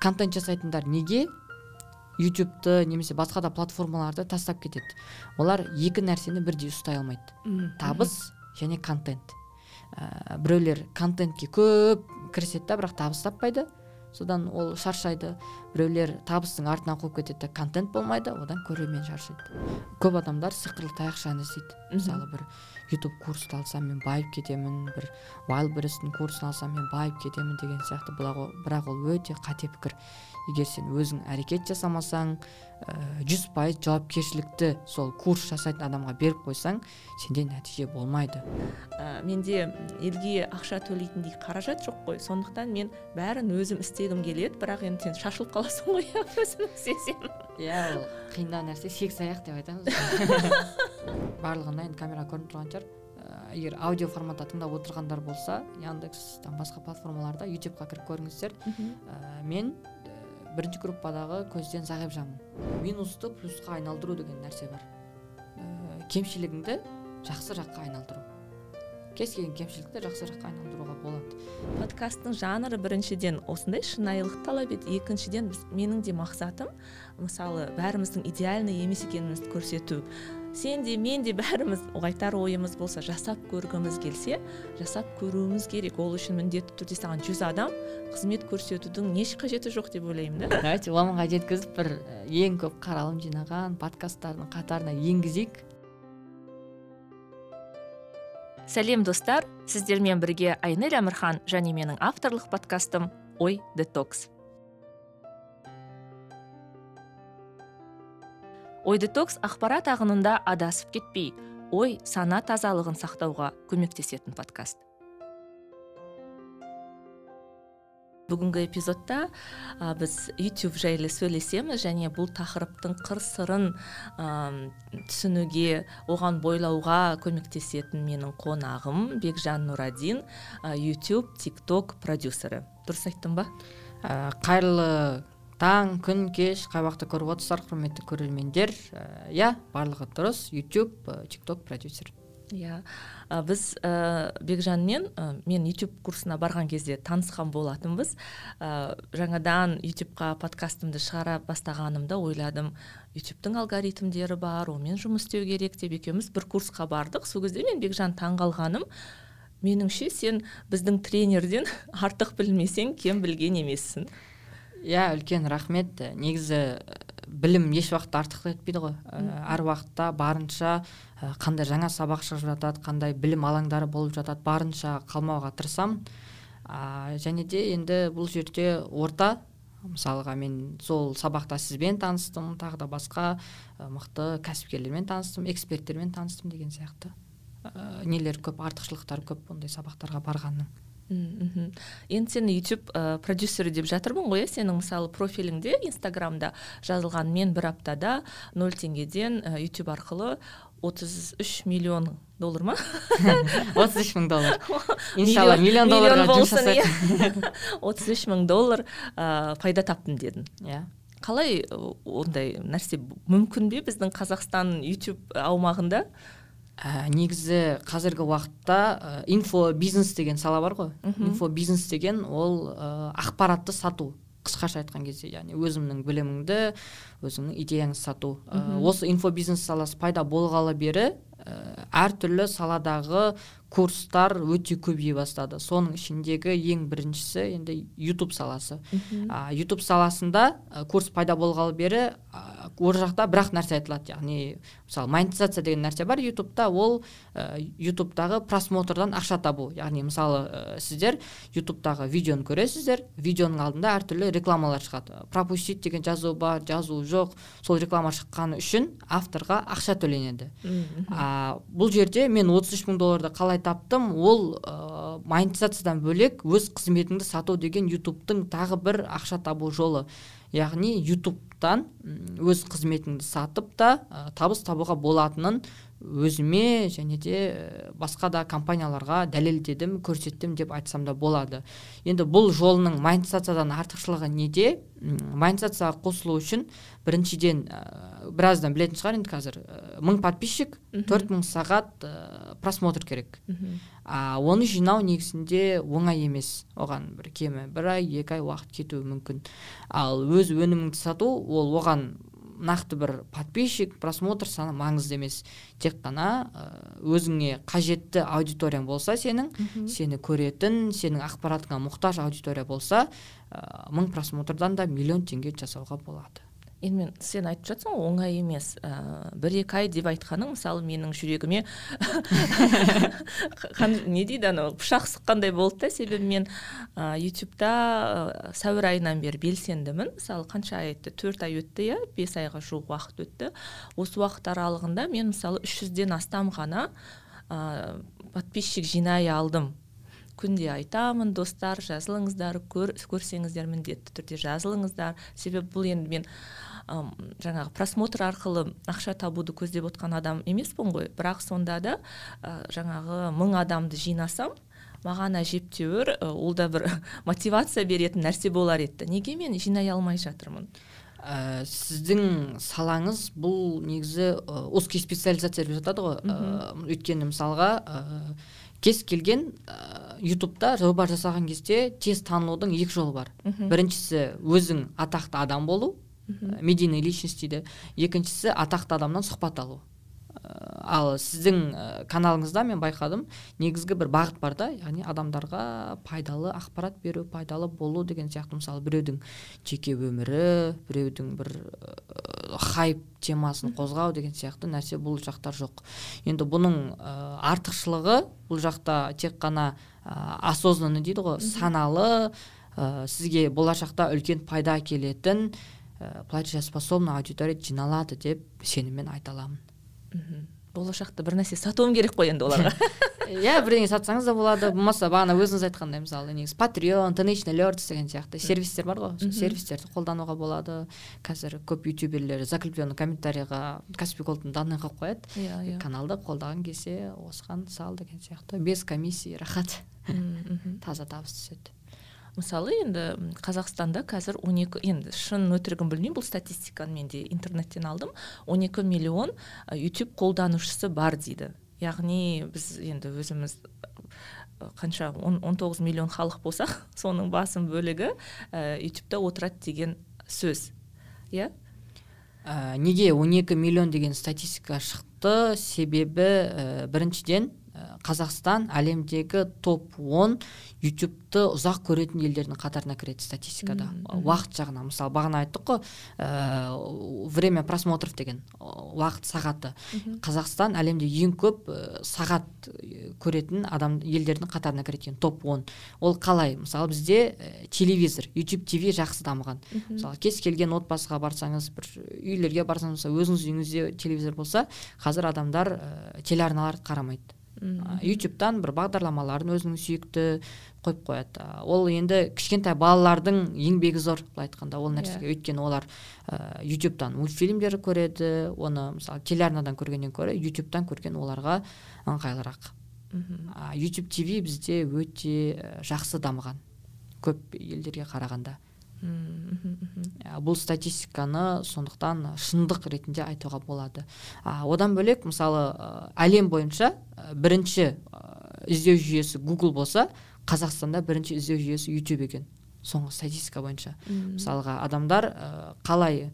контент жасайтындар неге? Ютубты немесе басқа да платформаларды тастап кетеді. Олар екі нәрсені бірдей ұстай алмайды. Табыс және контент. Ә, біреулер контентке көп кіріседі да бірақ табыс таппайды. Содан ол шаршайды біреулер табыстың артынан қуып кетеді контент болмайды одан көрермен шаршайды. Көп адамдар сиқырлы таяқшаны іздейді. Мысалы бір ютуб курсты алсам мен байып кетемін бір вайлберестің курсын алсам мен байып кетемін деген сияқты. Бірақ ол өте қате пікір. Егер сен өзің әрекет жасамасаң жүз пайыз жауапкершілікті сол курс жасайтын адамға беріп қойсаң сенде нәтиже болмайды. Ә, менде елге ақша төлейтіндей қаражат жоқ қой. Сондықтан мен бәрін өзім істегім келеді бірақ енді сен шашылып қаласың ғой өзің істесең. Иә ол қиындау нәрсе сегіз аяқ деп айтамыз. Барлығына енді камераға көрініп тұрған шығар. Егер аудио форматта тыңдап отырғандар болса яндекс там басқа платформаларда ютубқа кіріп көріңіздер. Ә, мен бірінші группадағы көзден зағип минусты плюсқа айналдыру деген нәрсе бар. Ә, кемшілігіңді жақсы жаққа айналдыру. Кез келген кемшілікті жақсы жаққа айналдыруға болады. Подкасттың жанры біріншіден осындай шынайылық талап етеді екіншіден біз, менің де мақсатым мысалы бәріміздің идеальный емес екенімізді көрсету. Сен де мен де бәріміз айтар ойымыз болса жасап көргіміз келсе жасап көруіміз керек. Ол үшін міндетті түрде саған жүз адам қызмет көрсетудің еш қажеті жоқ деп ойлаймын да. Давайте он мыңға жеткізіп бір ең көп қаралым жинаған подкасттардың қатарына енгізейік. Сәлем достар. Сіздермен бірге айнель әмірхан және менің авторлық подкастым ой детокс ой детокс ақпарат ағынында адасып кетпей ой сана тазалығын сақтауға көмектесетін подкаст. Бүгінгі эпизодта ә, біз YouTube жайлы сөйлесеміз және бұл тақырыптың қыр сырын ә, түсінуге оған бойлауға көмектесетін менің қонағым бекжан нурадин ә, YouTube TikTok продюсері. Дұрыс айттым ба? Ә, қайырлы таң күн кеш қай уақытта көріп отырсыздар құрметті көрермендер. Иә барлығы дұрыс. Ютуб тик ток продюсер. Иә. Біз ә, бекжанмен ә, мен ютуб курсына барған кезде танысқан болатынбыз. Ә, жаңадан ютубқа подкастымды шығара бастағанымда ойладым ютубтың алгоритмдері бар онымен жұмыс істеу керек деп екеуміз бір курсқа бардық. Сол кезде мен бекжан таңғалғаным. Меніңше сен біздің тренерден артық білмесең кем білген емессің. Иә үлкен рахмет. Негізі білім еш уақытта артық етпейді ғой. Әр уақытта барынша қандай жаңа сабақ шығып жатады қандай білім алаңдары болып жатады барынша қалмауға тырысамын. Ә, және де енді бұл жерде орта мысалға мен сол сабақта сізбен таныстым тағы да басқа мықты кәсіпкерлермен таныстым эксперттермен таныстым деген сияқты. Ә, нелер көп артықшылықтары көп бұндай сабақтарға барғанның. Мхм енді сені ютуб ә, продюсері деп жатырмын ғой иә? Сенің мысалы профиліңде инстаграмда жазылған мен бір аптада нөл теңгеден ә, ютуб арқылы отыз үш миллион доллар ма? отыз үш мың доллар. Иншалла миллион долларға иә. отыз үш мың доллар ә, пайда таптым дедің иә. Қалай ондай нәрсе мүмкін бе біздің қазақстан ютуб аумағында? Ә, негізі қазіргі уақытта ә, инфо бизнес деген сала бар ғой. Инфо бизнес деген ол ә, ақпаратты сату. Қысқаша айтқан кезде яғни өзіңнің біліміңді өзіңнің идеяңды сату. Ә, осы инфо бизнес саласы пайда болғалы бері ә, әртүрлі саладағы курстар өте көбейе бастады. Соның ішіндегі ең біріншісі енді ютуб саласы. Ә, ютуб саласында курс пайда болғалы бері ол жақта бір ақ нәрсе айтылады. Яғни мысалы монетизация деген нәрсе бар. Ютубта ол ә, ютубтағы просмотрдан ақша табу. Яғни мысалы ә, сіздер ютубтағы видеоны көресіздер. Видеоның алдында әртүрлі рекламалар шығады. Пропустить деген жазу бар жазу жоқ. Сол реклама шыққаны үшін авторға ақша төленеді. А, бұл жерде мен 33 мың долларды қалай таптым ол ә, монетизациядан бөлек өз қызметіңді сату деген ютубтың тағы бір ақша табу жолы. Яғни ютубтан өз қызметіңді сатып та ә, табыс табуға болатынын өзіме және де басқа да компанияларға дәлелдедім көрсеттім деп айтсам да болады. Енді бұл жолының монетизациядан артықшылығы неде? Монетизацияға қосылу үшін біріншіден ә, біраздан білетін шығар енді қазір. Мың подписчик төрт мың сағат ә, просмотр керек. А оны жинау негізінде оңай емес. Оған бір кемі бір ай екі ай уақыт кетуі мүмкін. Ал өз өніміңді сату ол оған нақты бір подписчик просмотр саны маңызды емес. Тек қана өзіңе қажетті аудиторияң болса сенің сені көретін сенің ақпаратыңа мұқтаж аудитория болса мың просмотрдан да миллион теңге жасауға болады. Енді мен сен айтып жатсың ғой оңай емес. Ә, бір екі ай деп айтқаның мысалы менің жүрегіме не дейді анау пышақ сұққандай болды да себебі мен ә, ютубта ә, сәуір айынан бері белсендімін. Мысалы қанша ай өтті? Төрт ай өтті иә бес айға жуық уақыт өтті. Осы уақыт аралығында мен мысалы үш жүзден астам ғана ә, подписчик жинай алдым. Күнде айтамын достар жазылыңыздар көр, көрсеңіздер міндетті түрде жазылыңыздар себебі бұл енді мен ым, жаңағы просмотр арқылы ақша табуды көздеп отқан адам емеспін ғой. Бірақ сонда да ә, жаңағы мың адамды жинасам маған әжептәуір ол да бір мотивация беретін нәрсе болар еді. Неге мен жинай алмай жатырмын? Ә, сіздің салаңыз бұл негізі ә, узкий специализация деп жатады ғой. Ә, өйткені мысалға ә, кез келген ә, ютубта жоба жасаған кезде тез танылудың екі жолы бар. Біріншісі өзің атақты адам болу медийный личность дейді екіншісі атақты адамнан сұхбат алу. Ал сіздің каналыңызда мен байқадым негізгі бір бағыт бар да яғни адамдарға пайдалы ақпарат беру пайдалы болу деген сияқты. Мысалы біреудің жеке өмірі біреудің бір хайп темасын қозғау деген сияқты нәрсе бұл жақтар жоқ. Енді бұның артықшылығы бұл жақта тек қана осознанный дейді ғой саналы ә, сізге болашақта үлкен пайда әкелетін ә, платежеспособный аудитория жиналады деп сеніммен айта аламын. Мхм болашақта бір нәрсе сатуым керек қой енді оларға. Иә бірдеңе сатсаңыз да болады болмаса бағана өзіңіз айтқандай мысалы негізі патреон тенейшн алертс деген сияқты сервистер бар ғой. Сол сервистерді қолдануға болады. Қазір көп ютуберлер закрепленный комментарийға каспи голдтың данный қойып қояды. Иә иә. Каналды қолдаған кезде осыған сал деген сияқты. Без комиссии рахат. Таза табыс түседі. Мысалы енді қазақстанда қазір 12 енді шын өтірігін білмеймін бұл статистиканы мен де интернеттен алдым. 12 миллион YouTube қолданушысы бар дейді. Яғни біз енді өзіміз қанша 19 миллион халық болсақ соның басым бөлігі ә, ютубта отырады деген сөз. Иә? Ә, неге 12 миллион деген статистика шықты? Себебі ә, біріншіден қазақстан әлемдегі топ 10 ютубты ұзақ көретін елдердің қатарына кіреді статистикада. Уақыт жағынан. Мысалы бағана айттық қой ә, время просмотров деген уақыт сағаты. Қазақстан әлемде ең көп ә, сағат көретін адам елдердің қатарына кіреді топ 10 ол қалай? Мысалы бізде ә, телевизор ютуб тв жақсы дамыған. Мысалы кез келген отбасыға барсаңыз бір үйлерге барсаңыз өзіңіз үйіңізде телевизор болса қазір адамдар ә, телеарналарды қарамайды. Ютубтан бір бағдарламаларын өзінің сүйікті қойып қояды. Ол енді кішкентай балалардың еңбегі зор. былай айтқанда ол нәрсеге. Yeah. Иә. өйткені олар ә, ютубтан мультфильмдер көреді оны мысалы телеарнадан көргеннен гөрі ютубтан көрген оларға ыңғайлырақ. Мхм ютуб тв бізде өте жақсы дамыған көп елдерге қарағанда. Бұл статистиканы сондықтан шындық ретінде айтуға болады. А, одан бөлек мысалы әлем бойынша бірінші іздеу жүйесі google болса қазақстанда бірінші іздеу жүйесі YouTube екен соңғы статистика бойынша. Мысалға адамдар қалай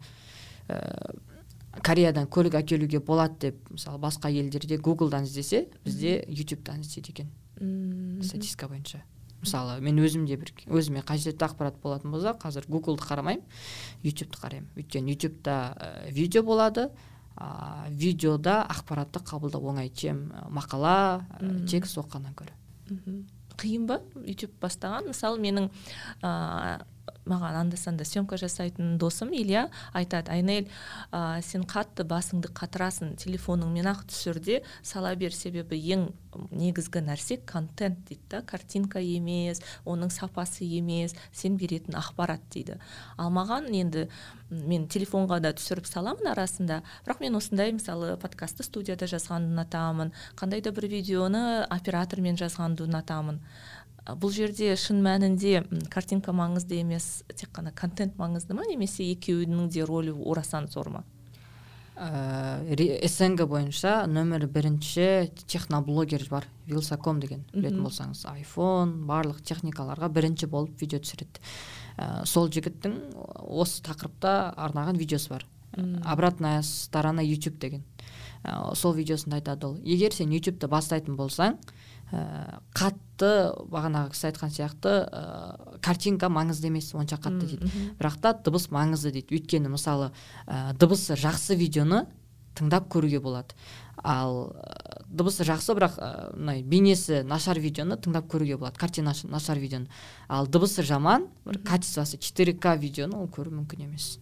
кореядан көлік әкелуге болады деп мысалы басқа елдерде гуглдан іздесе бізде ютубтан іздейді екен статистика бойынша. Мысалы мен өзімде бір өзіме қажетті ақпарат болатын болса қазір гуглды қарамаймын ютубты қараймын. Өйткені ютубта ә, видео болады ә, видеода ақпаратты қабылдау оңай чем мақала ә, текст оқығаннан гөрі қиын ба? Ютуб бастаған? Мысалы менің ә, маған анда санда съемка жасайтын досым илья айтады айнель ә, сен қатты басыңды қатырасың телефоныңмен ақ түсір де сала бер себебі ең негізгі нәрсе контент дейді да картинка емес оның сапасы емес сен беретін ақпарат дейді ал маған енді мен телефонға да түсіріп саламын арасында бірақ мен осындай мысалы подкастты студияда жазғанды ұнатамын қандай да бір видеоны оператормен жазғанды ұнатамын. Бұл жерде шын мәнінде картинка маңызды емес тек қана контент маңызды ма немесе екеуінің де рөлі орасан зор ма? Ә, снг бойынша нөмір бірінші техноблогер бар вилсаком деген білетін болсаңыз айфон барлық техникаларға бірінші болып видео түсіреді. Ә, сол жігіттің осы тақырыпта арнаған видеосы бар. Обратная сторона YouTube деген. Ә, сол видеосында айтады ол. Егер сен ютубты бастайтын болсаң ә, қатты бағанағы кісі айтқан сияқты ә, картинка маңызды емес онша қатты дейді. бірақ та дыбыс маңызды дейді. Өйткені мысалы ә, дыбысы жақсы видеоны тыңдап көруге болады. Ал ә, дыбысы жақсы бірақ мынай бейнесі нашар видеоны тыңдап көруге болады картинасы нашар видеоны. Ал дыбысы жаман бір качествосы 4к видеоны ол көру мүмкін емес.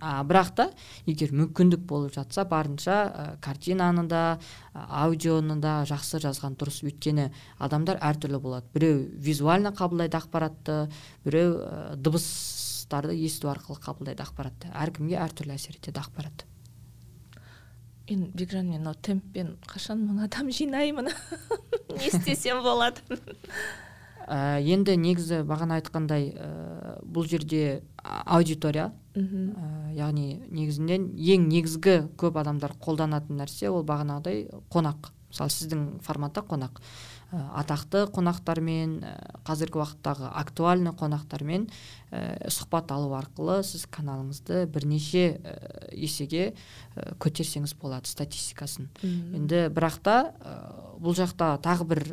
А бірақ та егер мүмкіндік болып жатса барынша ә, картинаны да аудионы да жақсы жазған дұрыс. Өйткені адамдар әртүрлі болады. Біреу визуально қабылдайды ақпаратты біреу ә, дыбыстарды есту арқылы қабылдайды ақпаратты. Әркімге әртүрлі әсер етеді ақпарат. Мен бекжан мен мынау темппен қашан мың адам жинаймын? Не істесем болады. Ә, енді негізі бағана айтқандай ә, бұл жерде аудитория ә, яғни негізінен ең негізгі көп адамдар қолданатын нәрсе ол бағанағыдай қонақ. Мысалы сіздің форматта қонақ. Э, атақты қонақтармен э, қазіргі уақыттағы актуальный қонақтармен ә, сұхбат алу арқылы сіз каналыңызды бірнеше ә, есеге ә, көтерсеңіз болады статистикасын. Енді бірақ та бұл жақта тағы бір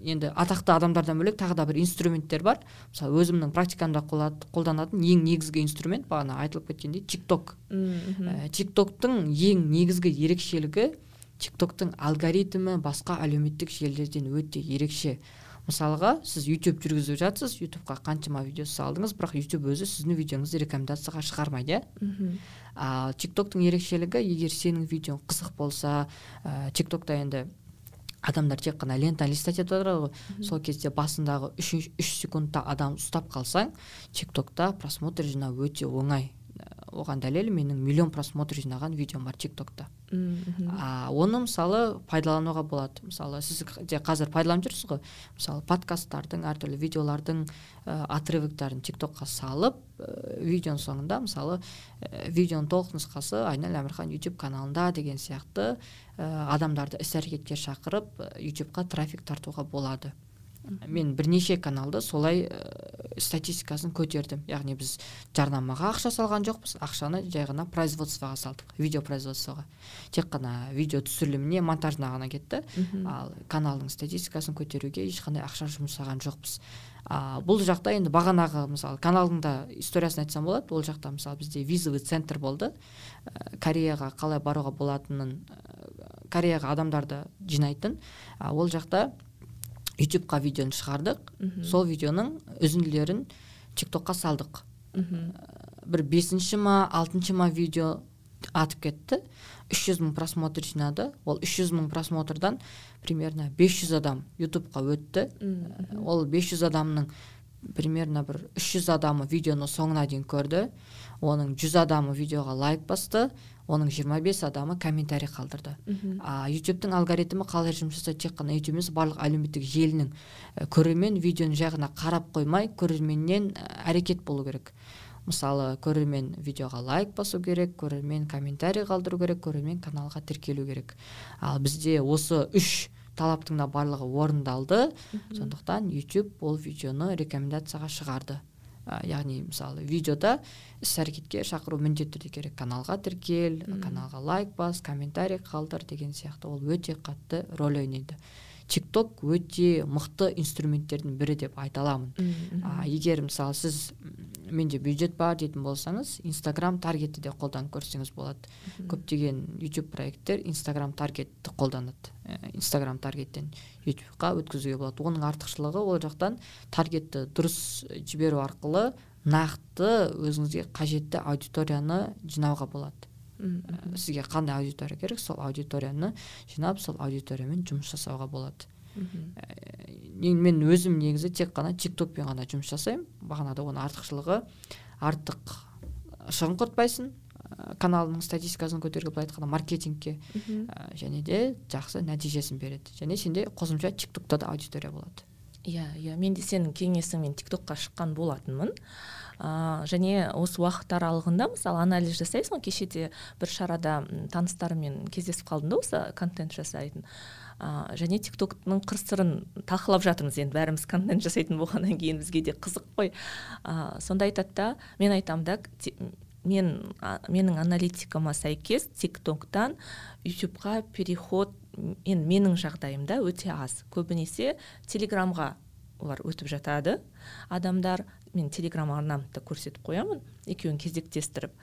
енді атақты адамдардан бөлек тағы да бір инструменттер бар. Мысалы өзімнің практикамда қолданатын ең негізгі инструмент бағана айтылып кеткендей тик ток тик токтың ең негізгі ерекшелігі тик токтың алгоритмі басқа әлеуметтік желілерден өте ерекше. Мысалға сіз ютуб жүргізіп жатсыз ютубқа қаншама видео салдыңыз бірақ ютуб өзі сіздің видеоңызды рекомендацияға шығармайды. Иә ал тик токтың ерекшелігі егер сенің видеоң қызық болса ә, тик токта енді адамдар тек қана лента листать етіп отырады ғой. Сол кезде басындағы үш, үш секундта адам ұстап қалсаң тик токта просмотр жинау өте оңай. Оған дәлел менің миллион просмотр жинаған видеом бар тик токта а оны мысалы пайдалануға болады. Мысалы сіз де қазір пайдаланып жүрсіз ғой. Мысалы подкасттардың әртүрлі видеолардың ә, отрывоктарын тик токқа салып ә, видеоның соңында мысалы ә, видеоның толық нұсқасы айнель әмірхан ютуб каналында деген сияқты ә, адамдарды іс әрекетке шақырып ютубқа трафик тартуға болады. Мен бірнеше каналды солай ә, статистикасын көтердім. Яғни біз жарнамаға ақша салған жоқпыз ақшаны жай ғана производствоға салдық видео производствоға тек қана видео түсіріліміне монтажына ғана кетті. Ал каналдың статистикасын көтеруге ешқандай ақша жұмсаған жоқпыз. А, бұл жақта енді бағанағы мысалы каналдың да историясын айтсам болады. Ол жақта мысалы бізде визовый центр болды. Ә, кореяға қалай баруға болатынын ә, кореяға адамдарды жинайтын. А, ол жақта ютубқа видеоны шығардық. Сол видеоның үзінділерін тик токқа салдық бір бесінші ма алтыншы ма видео атып кетті. 300 мың просмотр жинады. Ол 300 мың просмотрдан примерно 500 адам ютубқа өтті. Ол 500 адамның примерно бір 300 адамы видеоны соңына дейін көрді. Оның 100 адамы видеоға лайк басты. Оның 25 адамы комментарий қалдырды. А ютубтың алгоритмі қалай жұмыс жасайды тек қана ютуб емес барлық әлеуметтік желінің көрермен видеоны жай ғана қарап қоймай көрерменнен әрекет болу керек. Мысалы көрермен видеоға лайк басу керек көрермен комментарий қалдыру керек көрермен каналға тіркелу керек. Ал бізде осы үш талаптың да барлығы орындалды. Сондықтан YouTube ол видеоны рекомендацияға шығарды. Ә, яғни мысалы видеода іс әрекетке шақыру міндетті түрде керек. Каналға тіркел каналға лайк бас комментарий қалдыр деген сияқты. Ол өте қатты рөл ойнайды. Тик ток өте мықты инструменттердің бірі деп айта аламын. А, егер мысалы сіз менде бюджет бар дейтін болсаңыз инстаграм таргетті де қолданып көрсеңіз болады. Көптеген YouTube проекттер инстаграм таргетті қолданады. Инстаграм таргеттен ютубқа өткізуге болады. Оның артықшылығы ол жақтан таргетті дұрыс жіберу арқылы нақты өзіңізге қажетті аудиторияны жинауға болады. Мхм сізге қандай аудитория керек сол аудиторияны жинап сол аудиториямен жұмыс жасауға болады. Мхм. Мен- мен өзім негізі тек қана тик токпен ғана жұмыс жасаймын. Бағанағыдай оның артықшылығы артық шығын құртпайсың. ә, каналдың статистикасын көтеруге былай айтқанда маркетингке ә, және де жақсы нәтижесін береді. Және сенде қосымша тик токта да аудитория болады. Иә иә. Мен де сенің кеңесіңмен тик токқа шыққан болатынмын. Ыыы және осы уақыт аралығында мысалы анализ жасайсың ғой кеше де бір шарада таныстарыммен кездесіп қалдым да осы контент жасайтын. Ыыы және тик токтың қыр сырын талқылап жатырмыз енді бәріміз контент жасайтын болғаннан кейін бізге де қызық қой. Ыыы сонда айтады да мен айтамын да мен менің аналитикама сәйкес тик токтан ютубқа переход енді менің жағдайымда өте аз. Көбінесе телеграмға олар өтіп жатады. Адамдар мен телеграм арнамды да көрсетіп қоямын екеуін кезектестіріп.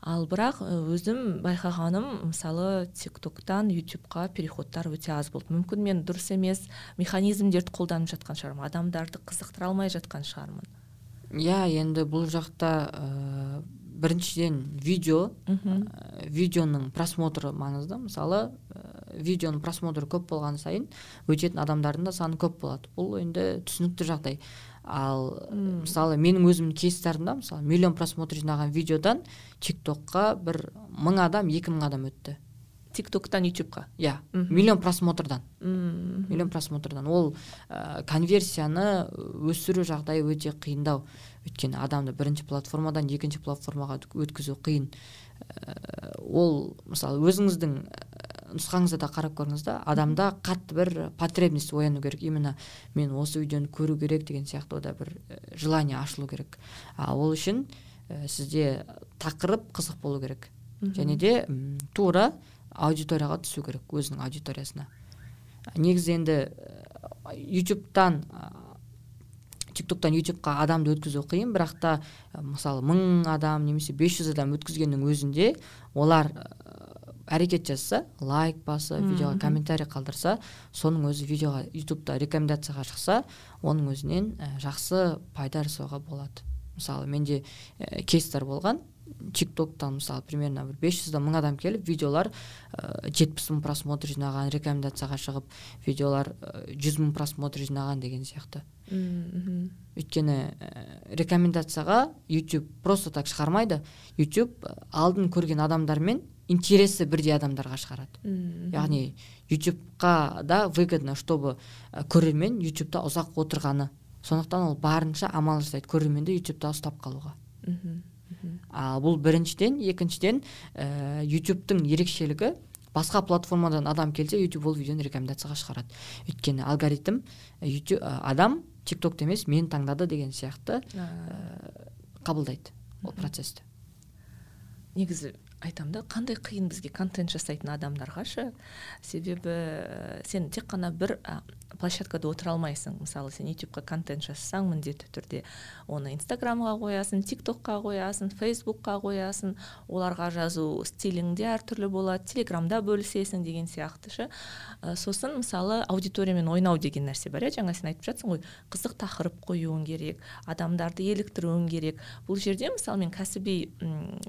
Ал бірақ өзім байқағаным мысалы тик токтан ютубқа переходтар өте аз болды. Мүмкін мен дұрыс емес механизмдерді қолданып жатқан шығармын адамдарды қызықтыра алмай жатқан шығармын. Иә енді бұл жақта біріншіден видео ә, видеоның просмотры маңызды. Мысалы ә, видеоның просмотры көп болған сайын өтетін адамдардың да саны көп болады. Бұл енді түсінікті жағдай. Ал Мм. мысалы менің өзімнің кейстарымда мысалы миллион просмотр жинаған видеодан тик токқа бір мың адам екі мың адам өтті. Тик токтан ютубқа иә Мгм. миллион просмотрдан. Мм. Миллион просмотрдан. Ол ә, конверсияны өсіру жағдайы өте қиындау. Өйткені адамды бірінші платформадан екінші платформаға өткізу қиын. Ә, ол мысалы өзіңіздің ә, нұсқаңызда да қарап көріңіз да адамда қатты бір потребность ояну керек. Именно мен осы видеоны көру керек деген сияқты да бір желание ашылу керек. А ол үшін ә, сізде тақырып қызық болу керек. Және де м, тура аудиторияға түсу керек өзінің аудиториясына. Негізі енді ә, ютубтан тик токтан ютубқа адамды өткізу қиын бірақ та ә, мысалы мың адам немесе 500 адам өткізгеннің өзінде олар әрекет жасаса лайк басы видеоға комментарий қалдырса соның өзі видеоға ютубта рекомендацияға шықса оның өзінен жақсы пайда жасауға болады. Мысалы менде кейстер болған. Тик токтан мысалы примерно бір бес жүзден мың адам келіп видеолар жетпіс мың просмотр жинаған рекомендацияға шығып видеолар жүз мың просмотр жинаған деген сияқты. Мхм өйткені ә, рекомендацияға YouTube просто так шығармайды. YouTube алдын көрген адамдармен интересі бірдей адамдарға шығарады. Мхм яғни ютубқа да выгодно чтобы көрермен ютубта ұзақ отырғаны. Сондықтан ол барынша амал жасайды көрерменді ютубта ұстап қалуға. Мхм ал бұл біріншіден екіншіден ә, ютубтың ерекшелігі басқа платформадан адам келсе ютуб ол видеоны рекомендацияға шығарады. Өйткені алгоритм ә, YouTube, ә, адам тик токты емес мені таңдады деген сияқты А, қабылдайды ол процессті негізі айтамын да қандай қиын бізге контент жасайтын адамдарға шы себебі ә, сен тек қана бір ә, площадкада отыра алмайсың. Мысалы сен ютубқа контент жасасаң міндетті түрде оны инстаграмға қоясың тик токқа қоясың фейсбукқа қоясың. Оларға жазу стилің де әртүрлі болады. Телеграмда бөлісесің деген сияқты шы Ә, сосын мысалы аудиториямен ойнау деген нәрсе бар иә. Жаңа сен айтып жатсың ғой қызық тақырып қоюың керек адамдарды еліктіруің керек. Бұл жерде мысалы мен кәсіби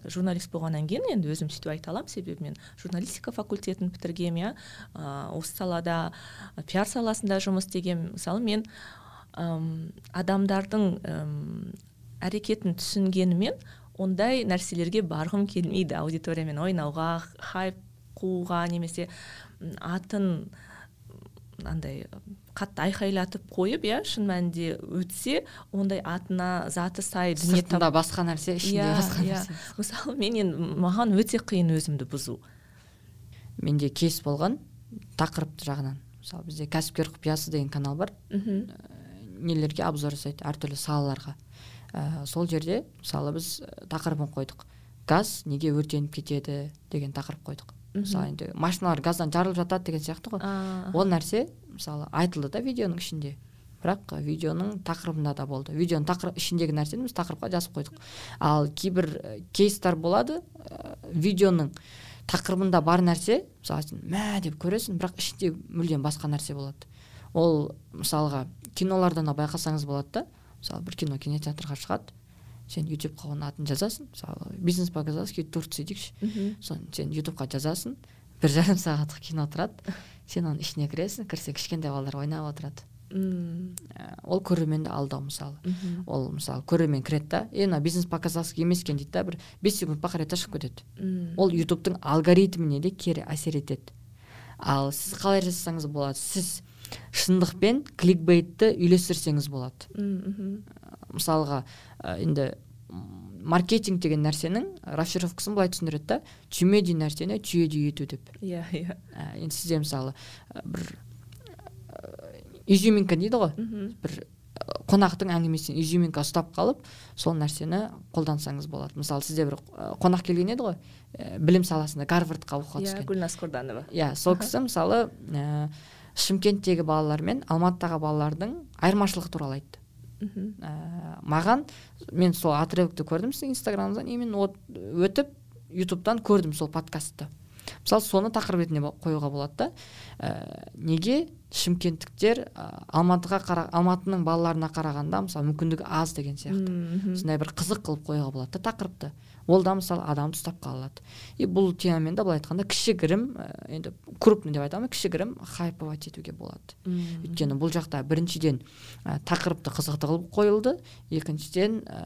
журналист болғаннан кейін енді өзім сөйтіп айта аламын. Себебі мен журналистика факультетін бітіргенмін иә. Осы салада пиар саласында жұмыс істегенмін. Мысалы мен ым, адамдардың әрекетін түсінгенімен ондай нәрселерге барғым келмейді. Аудиториямен ойнауға хайп қууға немесе атын андай қатты айқайлатып қойып иә шын мәнінде өтсе ондай атына заты сай дүние сыртында басқа нәрсе ішінде Иә, басқа иә. нәрсе. Мысалы мен енді маған өте қиын өзімді бұзу. Менде кейс болған тақырып жағынан. Мысалы бізде кәсіпкер құпиясы деген канал бар. Мхм. Нелерге обзор жасайды әртүрлі салаларға. Ә, сол жерде мысалы біз тақырыбын қойдық. Газ неге өртеніп кетеді деген тақырып қойдық. Мысалы енді машиналар газдан жарылып жатады деген сияқты ғой. Ол нәрсе мысалы айтылды да видеоның ішінде. Бірақ видеоның тақырыбында да болды. Видеоның тақырып ішіндегі нәрсені біз тақырыпқа жазып қойдық. Ал кейбір ә, кейстар болады ә, видеоның тақырыбында бар нәрсе мысалы сен мә! деп көресің бірақ ішінде мүлдем басқа нәрсе болады. Ол мысалға кинолардан да байқасаңыз болады да. Мысалы бір кино кинотеатрға шығады. Сен ютубқа оның атын жазасың. Мысалы бизнес по казахски турция дейікші соны сен ютубқа жазасың бір жарым сағаттық кино тұрады. Сен оның ішіне кіресің кірсе кішкентай балалар ойнап отырады. Мм. Ол көрерменді алдау мысалы. Ол мысалы көрермен кіреді да е мына бизнес по казахски емес екен дейді да бір бес секунд бақырайта шығып кетеді. Ол ютубтың алгоритміне де кері әсер етеді. Ал сіз қалай жасасаңыз болады? Сіз шындықпен кликбейтті үйлестірсеңіз болады. Мысалға енді маркетинг деген нәрсенің расшифровкасын былай түсіндіреді да түймедей нәрсені түйедей ету деп. Иә иә. Енді сізде мысалы бір изюминка дейді ғой. Бір қонақтың әңгімесінен изюминка ұстап қалып сол нәрсені қолдансаңыз болады. Мысалы сізде бір қонақ келген еді ғой ә, білім саласында гарвардқа оқуға иә түскен. Гүлназ корданова иә сол кісі мысалы ә, шымкенттегі балалар мен алматыдағы балалардың айырмашылығы туралы айтты. Ә, маған мен сол отрывокты көрдім сіздің инстаграмыңыздан именно өтіп ютубтан көрдім сол подкастты. Мысалы соны тақырып ретінде қоюға болады да. Ә, неге шымкенттіктер ә, алматыға қара, алматының балаларына қарағанда мысалы мүмкіндігі аз деген сияқты. Сондай бір қызық қылып қоюға болады да тақырыпты. Ол да мысалы адамды ұстап қала алады и бұл темамен де былай айтқанда кішігірім ә, енді крупный деп айта алмаймын кішігірім хайповать етуге болады. Өйткені бұл жақта біріншіден ә, тақырыпты қызықты қылып қойылды екіншіден ә,